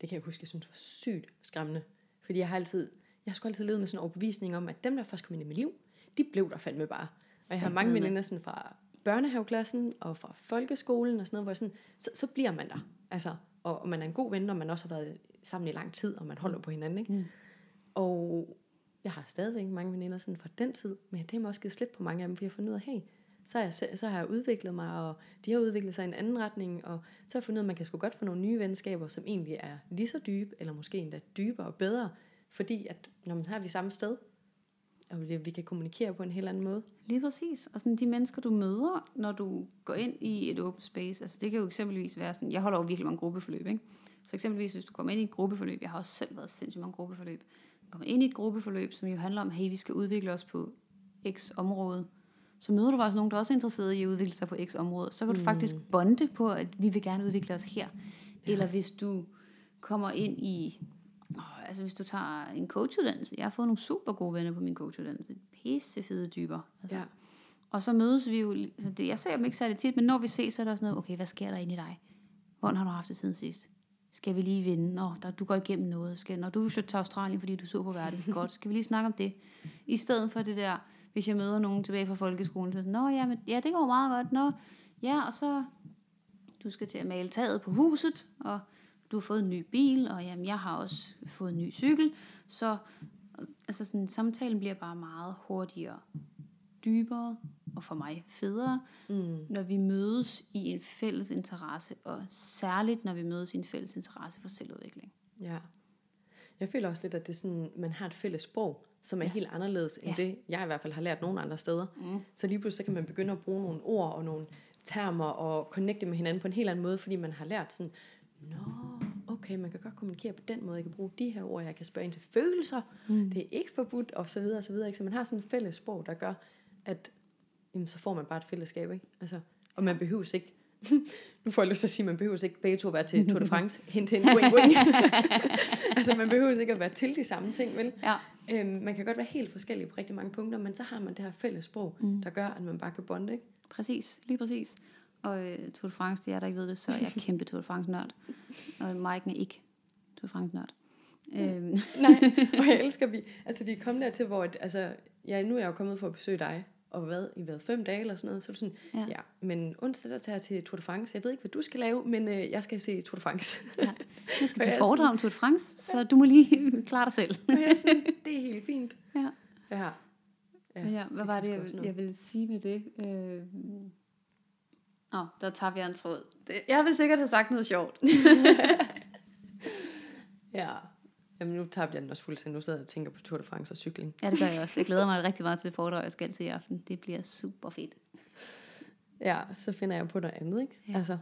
Det kan jeg huske, jeg synes var sygt skræmmende. Fordi jeg har altid, jeg skulle altid leve med sådan en overbevisning om, at dem, der først kom ind i mit liv, de blev der fandme bare. Og jeg har mange veninder sådan fra børnehaveklassen og fra folkeskolen og sådan noget, hvor sådan, så, så bliver man der. Altså, og, og man er en god ven, når man også har været sammen i lang tid, og man holder på hinanden. Ikke? Mm. Og jeg har stadigvæk mange veninder sådan fra den tid, men det har også givet slip på mange af dem, fordi jeg har fundet ud af, hey, så har, jeg, så har jeg udviklet mig, og de har udviklet sig i en anden retning, og så har jeg fundet ud af, at man kan sgu godt få nogle nye venskaber, som egentlig er lige så dybe, eller måske endda dybere og bedre, fordi at, når man har vi samme sted, og vi kan kommunikere på en helt anden måde. Lige præcis. Og sådan de mennesker, du møder, når du går ind i et open space, altså det kan jo eksempelvis være sådan, jeg holder jo virkelig mange gruppeforløb, ikke? Så eksempelvis, hvis du kommer ind i et gruppeforløb, jeg har også selv været sindssygt mange gruppeforløb, kommer ind i et gruppeforløb, som jo handler om, hey, vi skal udvikle os på x område, så møder du faktisk nogen, der også er interesseret i at udvikle sig på x område, så kan du faktisk bonde på, at vi vil gerne udvikle os her. Ja. Eller hvis du kommer ind i, åh, altså hvis du tager en coachuddannelse, jeg har fået nogle super gode venner på min coachuddannelse, pisse fede typer. Altså, Ja. og så mødes vi jo, så det, jeg ser dem ikke særlig tit, men når vi ses, så er der sådan noget, okay, hvad sker der inde i dig? Hvordan har du haft det siden sidst? Skal vi lige vinde? Nå, der, du går igennem noget. Skal, når du vil flytte til Australien, fordi du sur på verden. (laughs) Godt, skal vi lige snakke om det? I stedet for det der, hvis jeg møder nogen tilbage fra folkeskolen, så Nå, ja, men, ja, det går meget godt. Nå, ja, og så, du skal til at male taget på huset, og du har fået en ny bil, og jamen, jeg har også fået en ny cykel. Så altså sådan, samtalen bliver bare meget hurtigere, dybere, og for mig federe, Mm. når vi mødes i en fælles interesse, og særligt når vi mødes i en fælles interesse for selvudvikling. Ja. Jeg føler også lidt, at det er sådan, man har et fælles sprog, som er ja. helt anderledes end Ja. det, jeg i hvert fald har lært nogle andre steder. Mm. Så lige pludselig så kan man begynde at bruge nogle ord og nogle termer og connecte med hinanden på en helt anden måde, fordi man har lært sådan, nå, okay, man kan godt kommunikere på den måde, jeg kan bruge de her ord, jeg kan spørge ind til følelser, mm. det er ikke forbudt, og så videre, og så videre. Ikke? Så man har sådan et fælles sprog, der gør, at jamen, så får man bare et fællesskab, ikke? Altså, og man behøver ikke, (laughs) nu får jeg lyst til at sige, man behøver ikke begge to at være til Tour de (laughs) France, hint, hint, wing, wing. (laughs) altså, man behøver ikke at være til de samme ting, vel? Ja. Øhm, man kan godt være helt forskellig på rigtig mange punkter, men så har man det her fælles sprog, mm. der gør, at man bare kan bonde, ikke? Præcis, lige præcis. Og øh, Tour de France, det er der ikke ved det, så er jeg kæmpe Tour de France-nørd. Og Mike er ikke Tour de France-nørd. Øhm, Nej, og jeg elsker, vi, altså vi er kommet dertil, hvor, at, altså, ja, nu er jeg jo kommet for at besøge dig, og hvad, i været fem dage eller sådan noget, så er du sådan, ja. Ja. ja, men onsdag der tager jeg til Tour de France, jeg ved ikke, hvad du skal lave, men øh, jeg skal se Tour de France. ja. Jeg skal (laughs) til foredrag om Tour de France, så du må lige (laughs) klare dig selv. og jeg er sådan, det er helt fint. Ja. Ja. Ja, ja hvad var det, jeg, jeg ville sige med det? Øh, Åh, der tager vi en tråd. Jeg vil sikkert have sagt noget sjovt. (laughs) Ja. Jamen nu tabte jeg den også fuldstændig. Nu sidder jeg og tænker på Tour de France og cykling. Ja, det gør jeg også. Jeg glæder mig rigtig meget til det foredrag, jeg skal til i aften. Det bliver super fedt. Ja, så finder jeg på noget andet, ikke? Ja. Altså,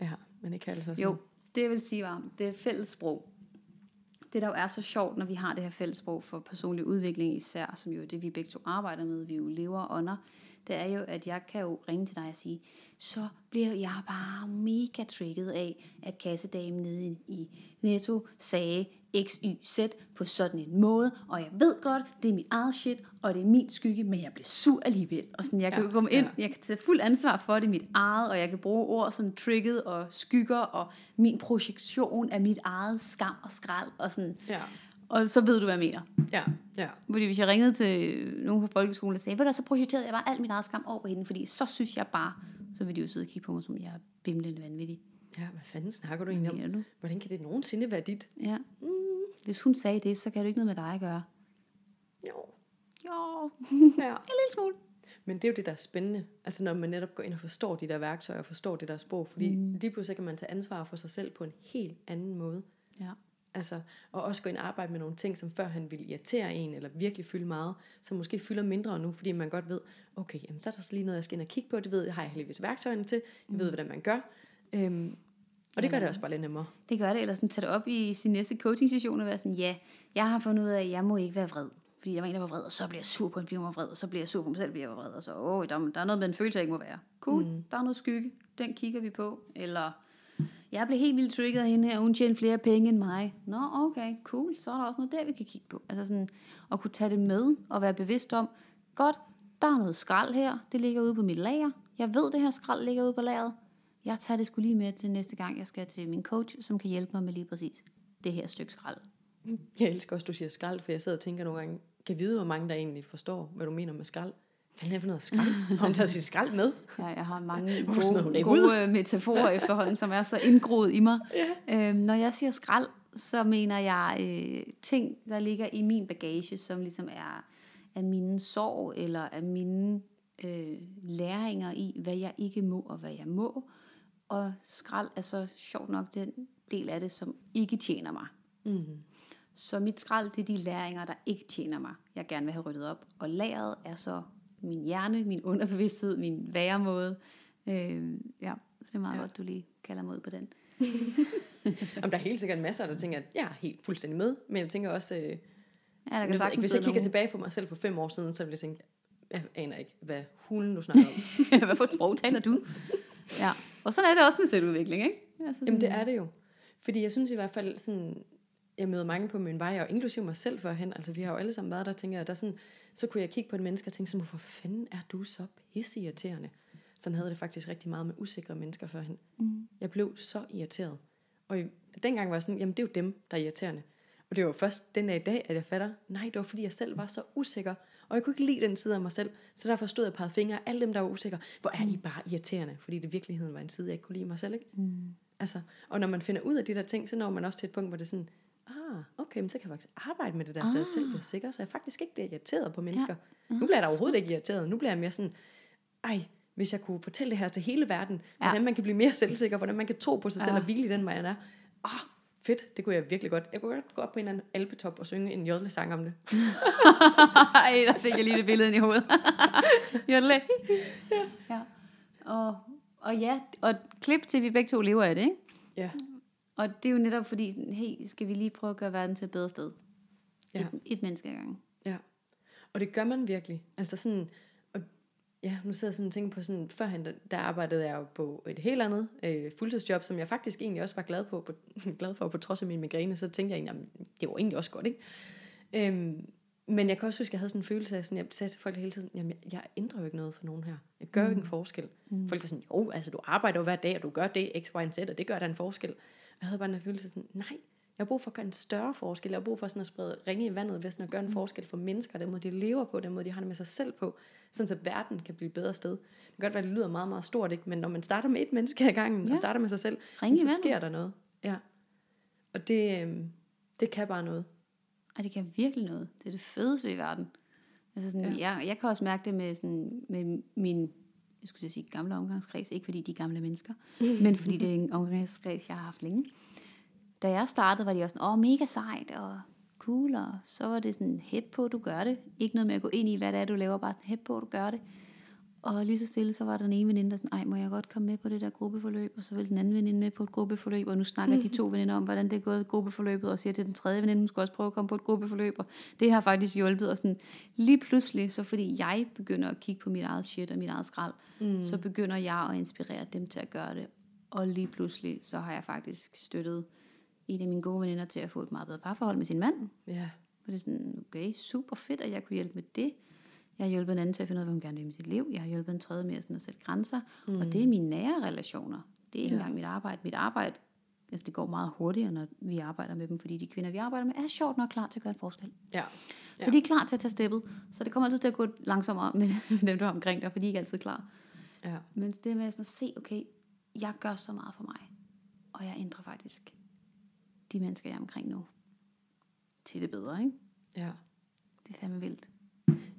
ja, men ikke altså sådan. Jo, det vil sige var, det er fælles sprog. Det der jo er så sjovt, når vi har det her fælles sprog for personlig udvikling især, som jo er det, vi begge to arbejder med, vi jo lever under, det er jo, at jeg kan jo ringe til dig og sige, så bliver jeg bare mega trigget af, at kassedamen nede i- i Netto sagde X, Y, Z på sådan en måde, og jeg ved godt, det er mit eget shit, og det er min skygge, men jeg bliver sur alligevel. Og sådan, jeg kan Ja, komme ind, ja. jeg kan tage fuld ansvar for det, er mit eget, og jeg kan bruge ord som trigget og skygger, og min projektion af mit eget skam og skrald, og sådan. Ja, Og så ved du, hvad jeg mener. ja, ja. Fordi hvis jeg ringede til nogen fra folkeskolen og sagde, ved du, så projekterede jeg bare alt mit eget skam over på hende, fordi så synes jeg bare, så vil de jo sidde og kigge på mig, som jeg er bimlende vanvittig. Ja, hvad fanden snakker du Hvad egentlig om? du? Hvordan kan det nogensinde være dit? Ja. Hvis hun sagde det, så kan det ikke noget med dig at gøre. Jo. Jo, Ja. (laughs) en lille smule. Men det er jo det, der er spændende. Altså når man netop går ind og forstår de der værktøjer og forstår det der sprog. Fordi mm. lige pludselig kan man tage ansvar for sig selv på en helt anden måde. Ja. Altså, og også gå ind og arbejde med nogle ting, som før han ville irritere en, eller virkelig fylde meget, som måske fylder mindre nu, fordi man godt ved, okay, jamen, så er der så lige noget, jeg skal ind og kigge på, det ved jeg, har jeg heldigvis værktøjerne til, jeg ved, hvordan man gør. Øhm, og det gør det også bare lidt nemmere. Det gør det, eller sådan, tage det op i sin næste coaching session og være sådan, ja, jeg har fundet ud af, at jeg må ikke være vred. Fordi der var en, der var vred, og så bliver jeg sur på en, fordi hun var vred, og så bliver jeg sur på mig selv, fordi jeg var vred, og så, åh, der, der er noget med en følelse, jeg ikke må være. Cool, mm. der er noget skygge, den kigger vi på. Eller, jeg blev helt vildt trigget af hende her, hun tjener flere penge end mig. Nå, okay, cool, så er der også noget der, vi kan kigge på. Altså sådan, at kunne tage det med, og være bevidst om, godt, der er noget skrald her, det ligger ude på mit lager. Jeg ved, det her skrald ligger ude på lageret. Jeg tager det skulle lige med til næste gang, jeg skal til min coach, som kan hjælpe mig med lige præcis det her stykke skrald. Jeg elsker også, du siger skrald, for jeg sidder og tænker nogle gange, kan vide, hvor mange der egentlig forstår, hvad du mener med skrald. Hvad er det for noget skrald? Har hun taget sit skrald med? Ja, jeg har mange gode, gode øh, metaforer efterhånden, som er så indgroet i mig. Ja. Øhm, når jeg siger skrald, så mener jeg øh, ting, der ligger i min bagage, som ligesom er af mine sorg, eller af mine øh, læringer i, hvad jeg ikke må, og hvad jeg må. Og skrald er så sjovt nok den del af det, som ikke tjener mig. Mm. Så mit skrald, det er de læringer, der ikke tjener mig, jeg gerne vil have ryddet op. Og lageret er så min hjerne, min underbevidsthed, min væremåde. Øh, ja, så det er meget Ja. godt, du lige kalder ud på den. (laughs) Jamen, der er helt sikkert masser, der tænker, at jeg er helt fuldstændig med. Men jeg tænker også, øh, Ja, der kan ikke, hvis jeg kigger nogen. tilbage på mig selv for fem år siden, så vil jeg tænke, jeg aner ikke, hvad hulen du snakker om. (laughs) Hvad for et sprog taler du? Ja, og sådan er det også med selvudvikling, ikke? Altså Jamen det er det jo. Fordi jeg synes i hvert fald sådan, jeg møder mange på min vej, og inklusive mig selv førhen, altså vi har jo alle sammen været der, tænker jeg, der sådan, så kunne jeg kigge på et menneske og tænke sådan, hvorfor fanden er du så pisseirriterende? Sådan havde det faktisk rigtig meget med usikre mennesker førhen. Mm. Jeg blev så irriteret. Og i- dengang var jeg sådan, jamen det er jo dem, der er irriterende. Og det var først den dag i dag, at jeg fatter, nej, det var fordi jeg selv var så usikker, og jeg kunne ikke lide den side af mig selv. Så derfor stod jeg og pegede fingre alle dem, der var usikre. Hvor er I bare irriterende, fordi det i virkeligheden var en side, jeg ikke kunne lide mig selv, ikke? Mm. Altså, og når man finder ud af de der ting, så når man også til et punkt, hvor det er sådan, ah, okay, men så kan jeg faktisk arbejde med det der, ah. så jeg selv bliver sikker, så jeg faktisk ikke bliver irriteret på mennesker. Ja. Nu bliver jeg da overhovedet ikke irriteret. Nu bliver jeg mere sådan, ej, hvis jeg kunne fortælle det her til hele verden, ja. Hvordan man kan blive mere selvsikker, hvordan man kan tro på sig selv Ja. og hvile i den, man er. Ah, fedt, det kunne jeg virkelig godt. Jeg kunne godt gå op på en eller anden alpetop og synge en jodle-sang om det. (laughs) Ej, der fik jeg lige det billede ind i hovedet. (laughs) Jodle. ja. ja. Og, og ja, og klip til, vi begge to lever af det, ikke? Ja, Og det er jo netop fordi, hey, skal vi lige prøve at gøre verden til et bedre sted? Ja. Et, et menneske ad gangen. ja. Og det gør man virkelig. Altså sådan, ja, nu sidder jeg sådan og tænker på sådan, førhen, der, arbejdede jeg jo på et helt andet øh, fuldtidsjob, som jeg faktisk egentlig også var glad, på, på, (laughs) glad for, på trods af min migræne, så tænkte jeg egentlig, jamen, det var egentlig også godt, ikke? Øhm, men jeg kan også huske, at jeg havde sådan en følelse af, sådan, jeg sagde til folk hele tiden, jamen, jeg, jeg ændrer jo ikke noget for nogen her. Jeg gør jo ikke en forskel. Mm. Folk var sådan, jo, altså du arbejder jo hver dag, og du gør det, x, y, z, og det gør da en forskel. Og jeg havde bare den følelse sådan, nej, jeg har brug for at gøre en større forskel. Jeg har brug for sådan at sprede ringe i vandet, ved sådan at gøre en forskel for mennesker, den måde de lever på, den måde de har det med sig selv på, sådan så verden kan blive et bedre sted. Det kan godt være, at det lyder meget, meget stort, ikke? men når man starter med et menneske ad gangen, ja. Og starter med sig selv, Ring så sker der noget. Ja. Og det, øhm, det kan bare noget. Og det kan virkelig noget. Det er det fedeste i verden. Altså sådan, Ja. jeg, jeg kan også mærke det med, sådan, med min jeg skulle sige gamle omgangskreds. Ikke fordi de er gamle mennesker, (laughs) men fordi det er en omgangskreds, jeg har haft længe. Da jeg startede, var de også sådan, åh, mega sejt og cool, og så var det sådan, hæb på, du gør det. Ikke noget med at gå ind i, hvad det er, du laver, bare sådan, hæb på, du gør det. Og lige så stille, så var der den ene veninde, der sådan, ej, må jeg godt komme med på det der gruppeforløb? Og så vil den anden veninde med på et gruppeforløb, og nu snakker de to veninder om, hvordan det er gået i gruppeforløbet, og siger til den tredje veninde, hun skal også prøve at komme på et gruppeforløb, og det har faktisk hjulpet. Og sådan, lige pludselig, så fordi jeg begynder at kigge på mit eget shit og mit eget skrald, mm. så begynder jeg at inspirere dem til at gøre det. Og lige pludselig, så har jeg faktisk støttet en af mine gode veninder til at få et meget bedre parforhold med sin mand. Ja. Og det er sådan, okay, super fedt, at jeg kunne hjælpe med det. Jeg har hjulpet en anden til at finde ud af, hvad hun gerne vil med sit liv. Jeg har hjulpet en tredje med sådan at sætte grænser. Mm. Og det er mine nære relationer. Det er ikke Ja. ja. engang mit arbejde. Mit arbejde, altså det går meget hurtigere, når vi arbejder med dem, fordi de kvinder, vi arbejder med, er sjovt nok klar til at gøre en forskel. Ja. Så de er klar til at tage steppet. Så det kommer altid til at gå langsommere med, (laughs) dem, der er omkring dig, for de er ikke altid klar. Ja. Men det med sådan at se, okay, jeg gør så meget for mig, og jeg ændrer faktisk de mennesker, jeg er omkring nu, til det bedre, ikke? Ja. Det er fandme vildt.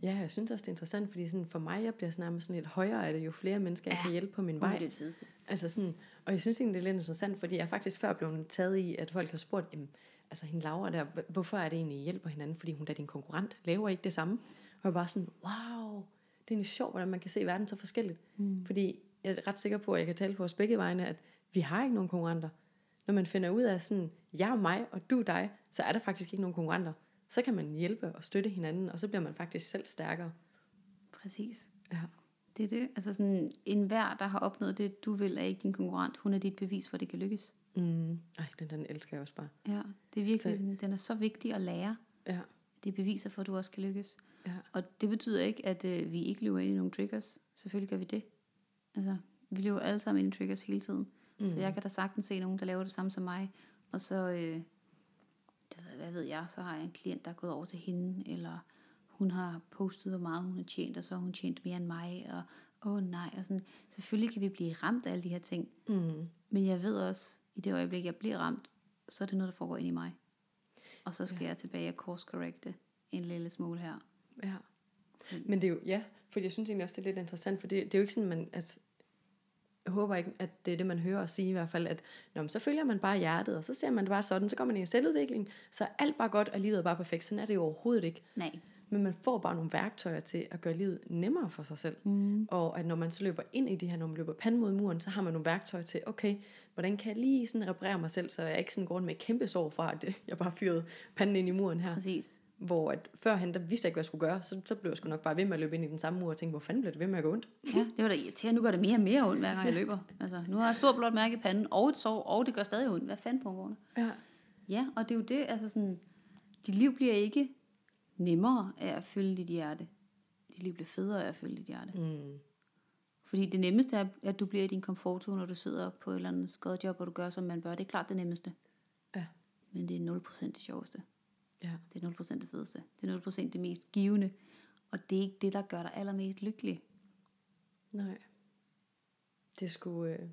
Ja, jeg synes også, det er interessant, fordi sådan for mig, jeg bliver sådan nærmest sådan lidt højere af det, jo flere mennesker, jeg Ja, kan hjælpe på min Det vej. er det fedeste. Altså sådan, og jeg synes egentlig, det er lidt interessant, fordi jeg faktisk før blevet taget i, at folk har spurgt, jamen, altså hende Laura der, "H- hvorfor er det egentlig, I hjælper hinanden? Fordi hun er din konkurrent, laver ikke det samme? Og jeg bare sådan, wow, det er egentlig sjovt, hvordan man kan se verden så forskelligt. Mm. Fordi jeg er ret sikker på, at jeg kan tale for os begge vegne, at vi har ikke nogen konkurrenter. Når man finder ud af sådan, jeg er mig, og du er dig, så er der faktisk ikke nogen konkurrenter. Så kan man hjælpe og støtte hinanden, og så bliver man faktisk selv stærkere. Præcis. Ja. Det er det. Altså sådan, en hver, der har opnået det, du vil, er ikke din konkurrent. Hun er dit bevis for, at det kan lykkes. Mm. Ej, den, den elsker jeg også bare. Ja, det er virkelig, Så- den, den er så vigtig at lære. Ja, Det er beviser for, at du også kan lykkes. ja, Og det betyder ikke, at øh, vi ikke løber ind i nogle triggers. Selvfølgelig gør vi det. Altså, vi løber alle sammen ind i triggers hele tiden. Mm. Så jeg kan da sagtens se nogen, der laver det samme som mig. Og så, øh, hvad ved jeg, så har jeg en klient, der er gået over til hende, eller hun har postet, hvor meget hun har tjent, og så har hun tjent mere end mig, og åh oh, nej, og sådan. Selvfølgelig kan vi blive ramt af alle de her ting, mm. men jeg ved også, i det øjeblik, jeg bliver ramt, så er det noget, der foregår ind i mig. Og så skal ja. jeg tilbage og course correcte en lille smule her. Ja. Men det er jo, ja, for jeg synes egentlig også, det er lidt interessant, for det, det er jo ikke sådan, man, at jeg håber ikke, at det er det, man hører os sige i hvert fald, at Nå, men så følger man bare hjertet, og så ser man det bare sådan, så går man i en selvudvikling, så er alt bare godt, og livet er bare perfekt. Sådan er det jo overhovedet ikke. Nej. Men man får bare nogle værktøjer til at gøre livet nemmere for sig selv. Mm. Og at når man så løber ind i det her, når man løber panden mod muren, så har man nogle værktøjer til, okay, hvordan kan jeg lige sådan reparere mig selv, så jeg ikke sådan går rundt med et kæmpe sår fra, at (laughs) jeg bare fyrede panden ind i muren her. Præcis. Hvor at førhen, der vidste jeg ikke, hvad jeg skulle gøre, så, så blev jeg sgu nok bare ved med at løbe ind i den samme mur og tænke, hvor fanden blev det ved med at gå ondt? Ja, det var da irriterende. Nu gør det mere og mere ondt, hver gang jeg løber. Altså, nu har jeg stort blåt mærke i panden, og et sår, og det gør stadig ondt. Hvad fanden på det? Ja. Ja, og det er jo det, altså sådan, dit liv bliver ikke nemmere af at følge dit hjerte. Dit liv bliver federe af at følge dit hjerte. Mm. Fordi det nemmeste er, at du bliver i din komfortzone, når du sidder på et eller andet skodjob, og du gør, som man bør. Det er klart det nemmeste. Ja. Men det er 0% det sjoveste. Ja. Det er 0% det fedeste. Det er 0% det mest givende. Og det er ikke det, der gør dig allermest lykkelig. Nej. Det skulle... Øh...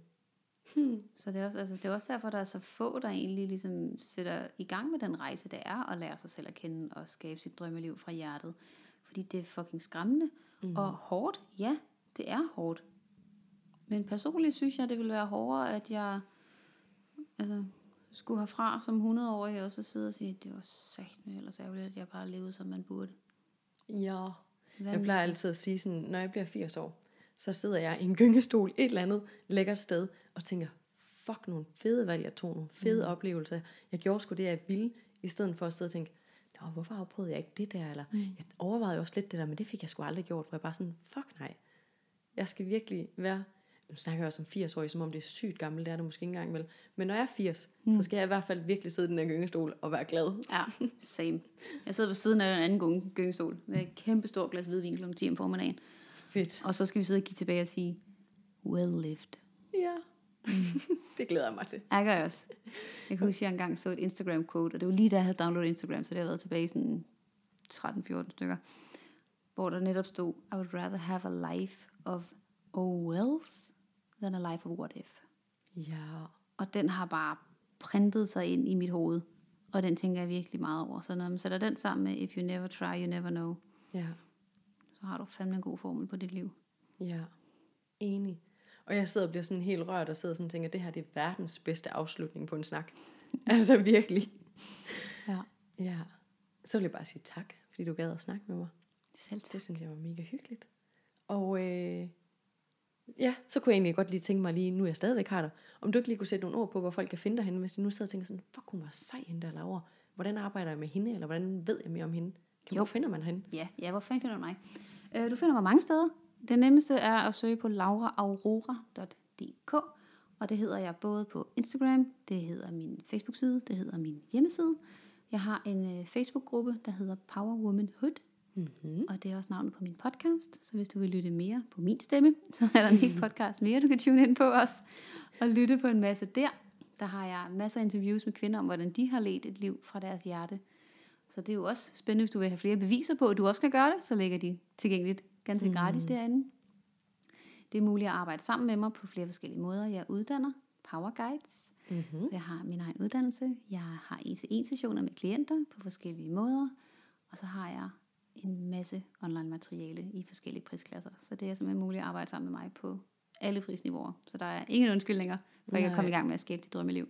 Så det er, også, altså, det er også derfor, der er så få, der egentlig ligesom sætter i gang med den rejse, det er at lære sig selv at kende og skabe sit drømmeliv fra hjertet. Fordi det er fucking skræmmende. Mm. Og hårdt, ja, det er hårdt. Men personligt synes jeg, det ville være hårdere, at jeg altså, skulle herfra som 100-årig, og så sidde og sige, det var sagt med ellers ærgerligt, at jeg bare levede, som man burde. Ja. Hvad Jeg plejer altid at sige sådan, når jeg bliver 80 år, så sidder jeg i en gyngestol et eller andet lækkert sted, og tænker, fuck nogle fede valg, jeg tog, nogle fede mm. oplevelser. Jeg gjorde sgu det, jeg ville, i stedet for at sidde og tænke, Nå, hvorfor afprøvede jeg ikke det der? Eller, mm. Jeg overvejede jo også lidt det der, men det fik jeg sgu aldrig gjort, hvor jeg bare sådan, fuck nej. Jeg skal virkelig være, nu snakker jeg også om 80 år, som om det er sygt gammelt, det er det måske ikke engang vel. Men når jeg er 80, mm. så skal jeg i hvert fald virkelig sidde i den her gyngestol og være glad. Ja, same. Jeg sidder ved siden af den anden gung- gyngestol med et kæmpe stort glas hvidvin kl. 10 om formiddagen. Fedt. Og så skal vi sidde og kigge tilbage og sige, well lived. Ja, (laughs) det glæder jeg mig til. Jeg gør jeg også. Jeg kan huske, at jeg engang så et Instagram-quote, og det var lige da jeg havde downloadet Instagram, så det har været tilbage i sådan 13-14 stykker, hvor der netop stod, I would rather have a life of oh wells than a life of what if. Ja, Og den har bare printet sig ind i mit hoved, og den tænker jeg virkelig meget over. Så når man sætter den sammen med, if you never try, you never know, ja. så har du fandme en god formel på dit liv. Ja, enig. Og jeg sidder og bliver sådan helt rørt og sidder sådan og tænker, det her det er verdens bedste afslutning på en snak. (laughs) altså virkelig. Ja. Ja. Så vil jeg bare sige tak, fordi du gad at snakke med mig. Selv tak. Det synes jeg var mega hyggeligt. Og øh, ja, så kunne jeg egentlig godt lige tænke mig lige, nu jeg stadigvæk har dig, om du ikke lige kunne sætte nogle ord på, hvor folk kan finde dig henne, hvis de nu sidder og tænker sådan, fuck, hun var sej hende der Laura. Hvordan arbejder jeg med hende, eller hvordan ved jeg mere om hende? Kan, hvor finder man hende? Ja, ja, hvor fanden finder du mig? Øh, du finder mig mange steder. Det nemmeste er at søge på lauraaurora.dk, og det hedder jeg både på Instagram, det hedder min Facebook-side, det hedder min hjemmeside. Jeg har en øh, Facebook-gruppe, der hedder Power Womanhood, Mm-hmm. og det er også navnet på min podcast, så hvis du vil lytte mere på min stemme, (laughs) så er der en hel podcast mere, du kan tune ind på os, og lytte på en masse der. Der har jeg masser af interviews med kvinder om, hvordan de har ledt et liv fra deres hjerte. Så det er jo også spændende, hvis du vil have flere beviser på, at du også kan gøre det, så ligger de tilgængeligt ganske mm. gratis derinde. Det er muligt at arbejde sammen med mig på flere forskellige måder. Jeg uddanner Power Guides, Mm-hmm. så jeg har min egen uddannelse. Jeg har en-til-en sessioner med klienter på forskellige måder. Og så har jeg en masse online materiale i forskellige prisklasser. Så det er simpelthen muligt at arbejde sammen med mig på alle prisniveauer. Så der er ingen undskyldninger for ikke at komme i gang med at skabe dit drømmeliv.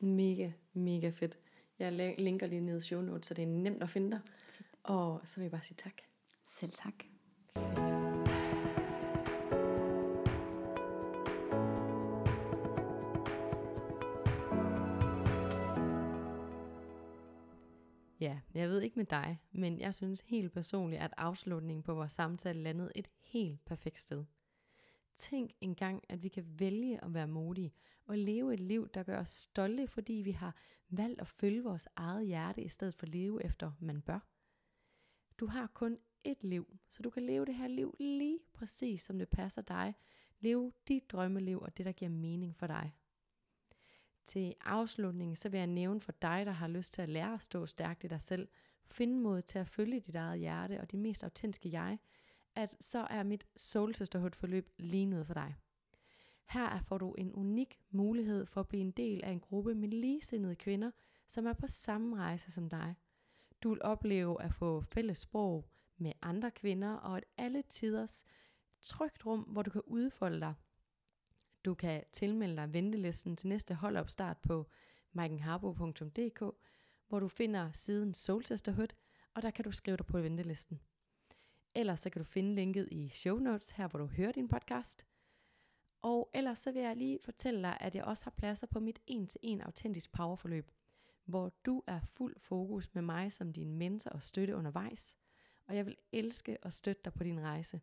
Mega, mega fedt. Jeg linker lige ned i show notes, så det er nemt at finde dig. Og så vil jeg bare sige tak. Selv tak. Ikke med dig, men jeg synes helt personligt, at afslutningen på vores samtale landede et helt perfekt sted. Tænk engang, at vi kan vælge at være modige og leve et liv, der gør os stolte, fordi vi har valgt at følge vores eget hjerte, i stedet for at leve efter, man bør. Du har kun et liv, så du kan leve det her liv lige præcis, som det passer dig. Leve dit drømmeliv og det, der giver mening for dig. Til afslutningen, så vil jeg nævne for dig, der har lyst til at lære at stå stærkt i dig selv, finde mod til at følge dit eget hjerte og det mest autentiske jeg, at så er mit Soul Sisterhood forløb lige noget for dig. Her får du en unik mulighed for at blive en del af en gruppe med ligesindede kvinder, som er på samme rejse som dig. Du vil opleve at få fælles sprog med andre kvinder og et alle tiders trygt rum, hvor du kan udfolde dig. Du kan tilmelde dig ventelisten til næste holdopstart på maikenharbo.dk, hvor du finder siden Soul Sisterhood, og der kan du skrive dig på ventelisten. Ellers så kan du finde linket i show notes, her hvor du hører din podcast. Og ellers så vil jeg lige fortælle dig, at jeg også har pladser på mit 1-til-1 autentisk powerforløb, hvor du er fuld fokus med mig som din mentor og støtte undervejs. Og jeg vil elske at støtte dig på din rejse.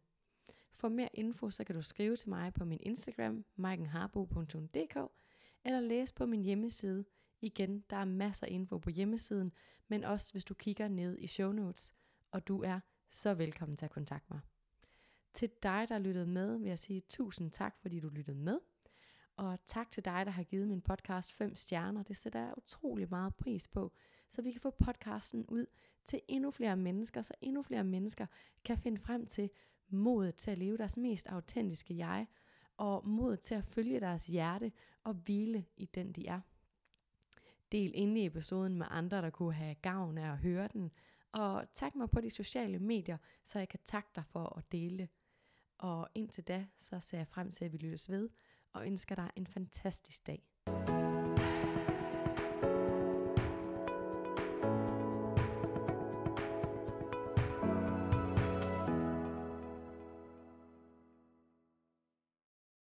For mere info, så kan du skrive til mig på min Instagram, maikenharbo.dk, eller læse på min hjemmeside. Igen, der er masser af info på hjemmesiden, men også hvis du kigger ned i show notes, og du er så velkommen til at kontakte mig. Til dig, der lyttede med, vil jeg sige tusind tak, fordi du lyttede med. Og tak til dig, der har givet min podcast 5 stjerner. Det sætter jeg utrolig meget pris på, så vi kan få podcasten ud til endnu flere mennesker, så endnu flere mennesker kan finde frem til modet til at leve deres mest autentiske jeg, og modet til at følge deres hjerte og hvile i den, de er. Del endelig i episoden med andre, der kunne have gavn af at høre den, og tag mig på de sociale medier, så jeg kan takke dig for at dele. Og indtil da, så ser jeg frem til, at vi lyttes ved, og ønsker dig en fantastisk dag.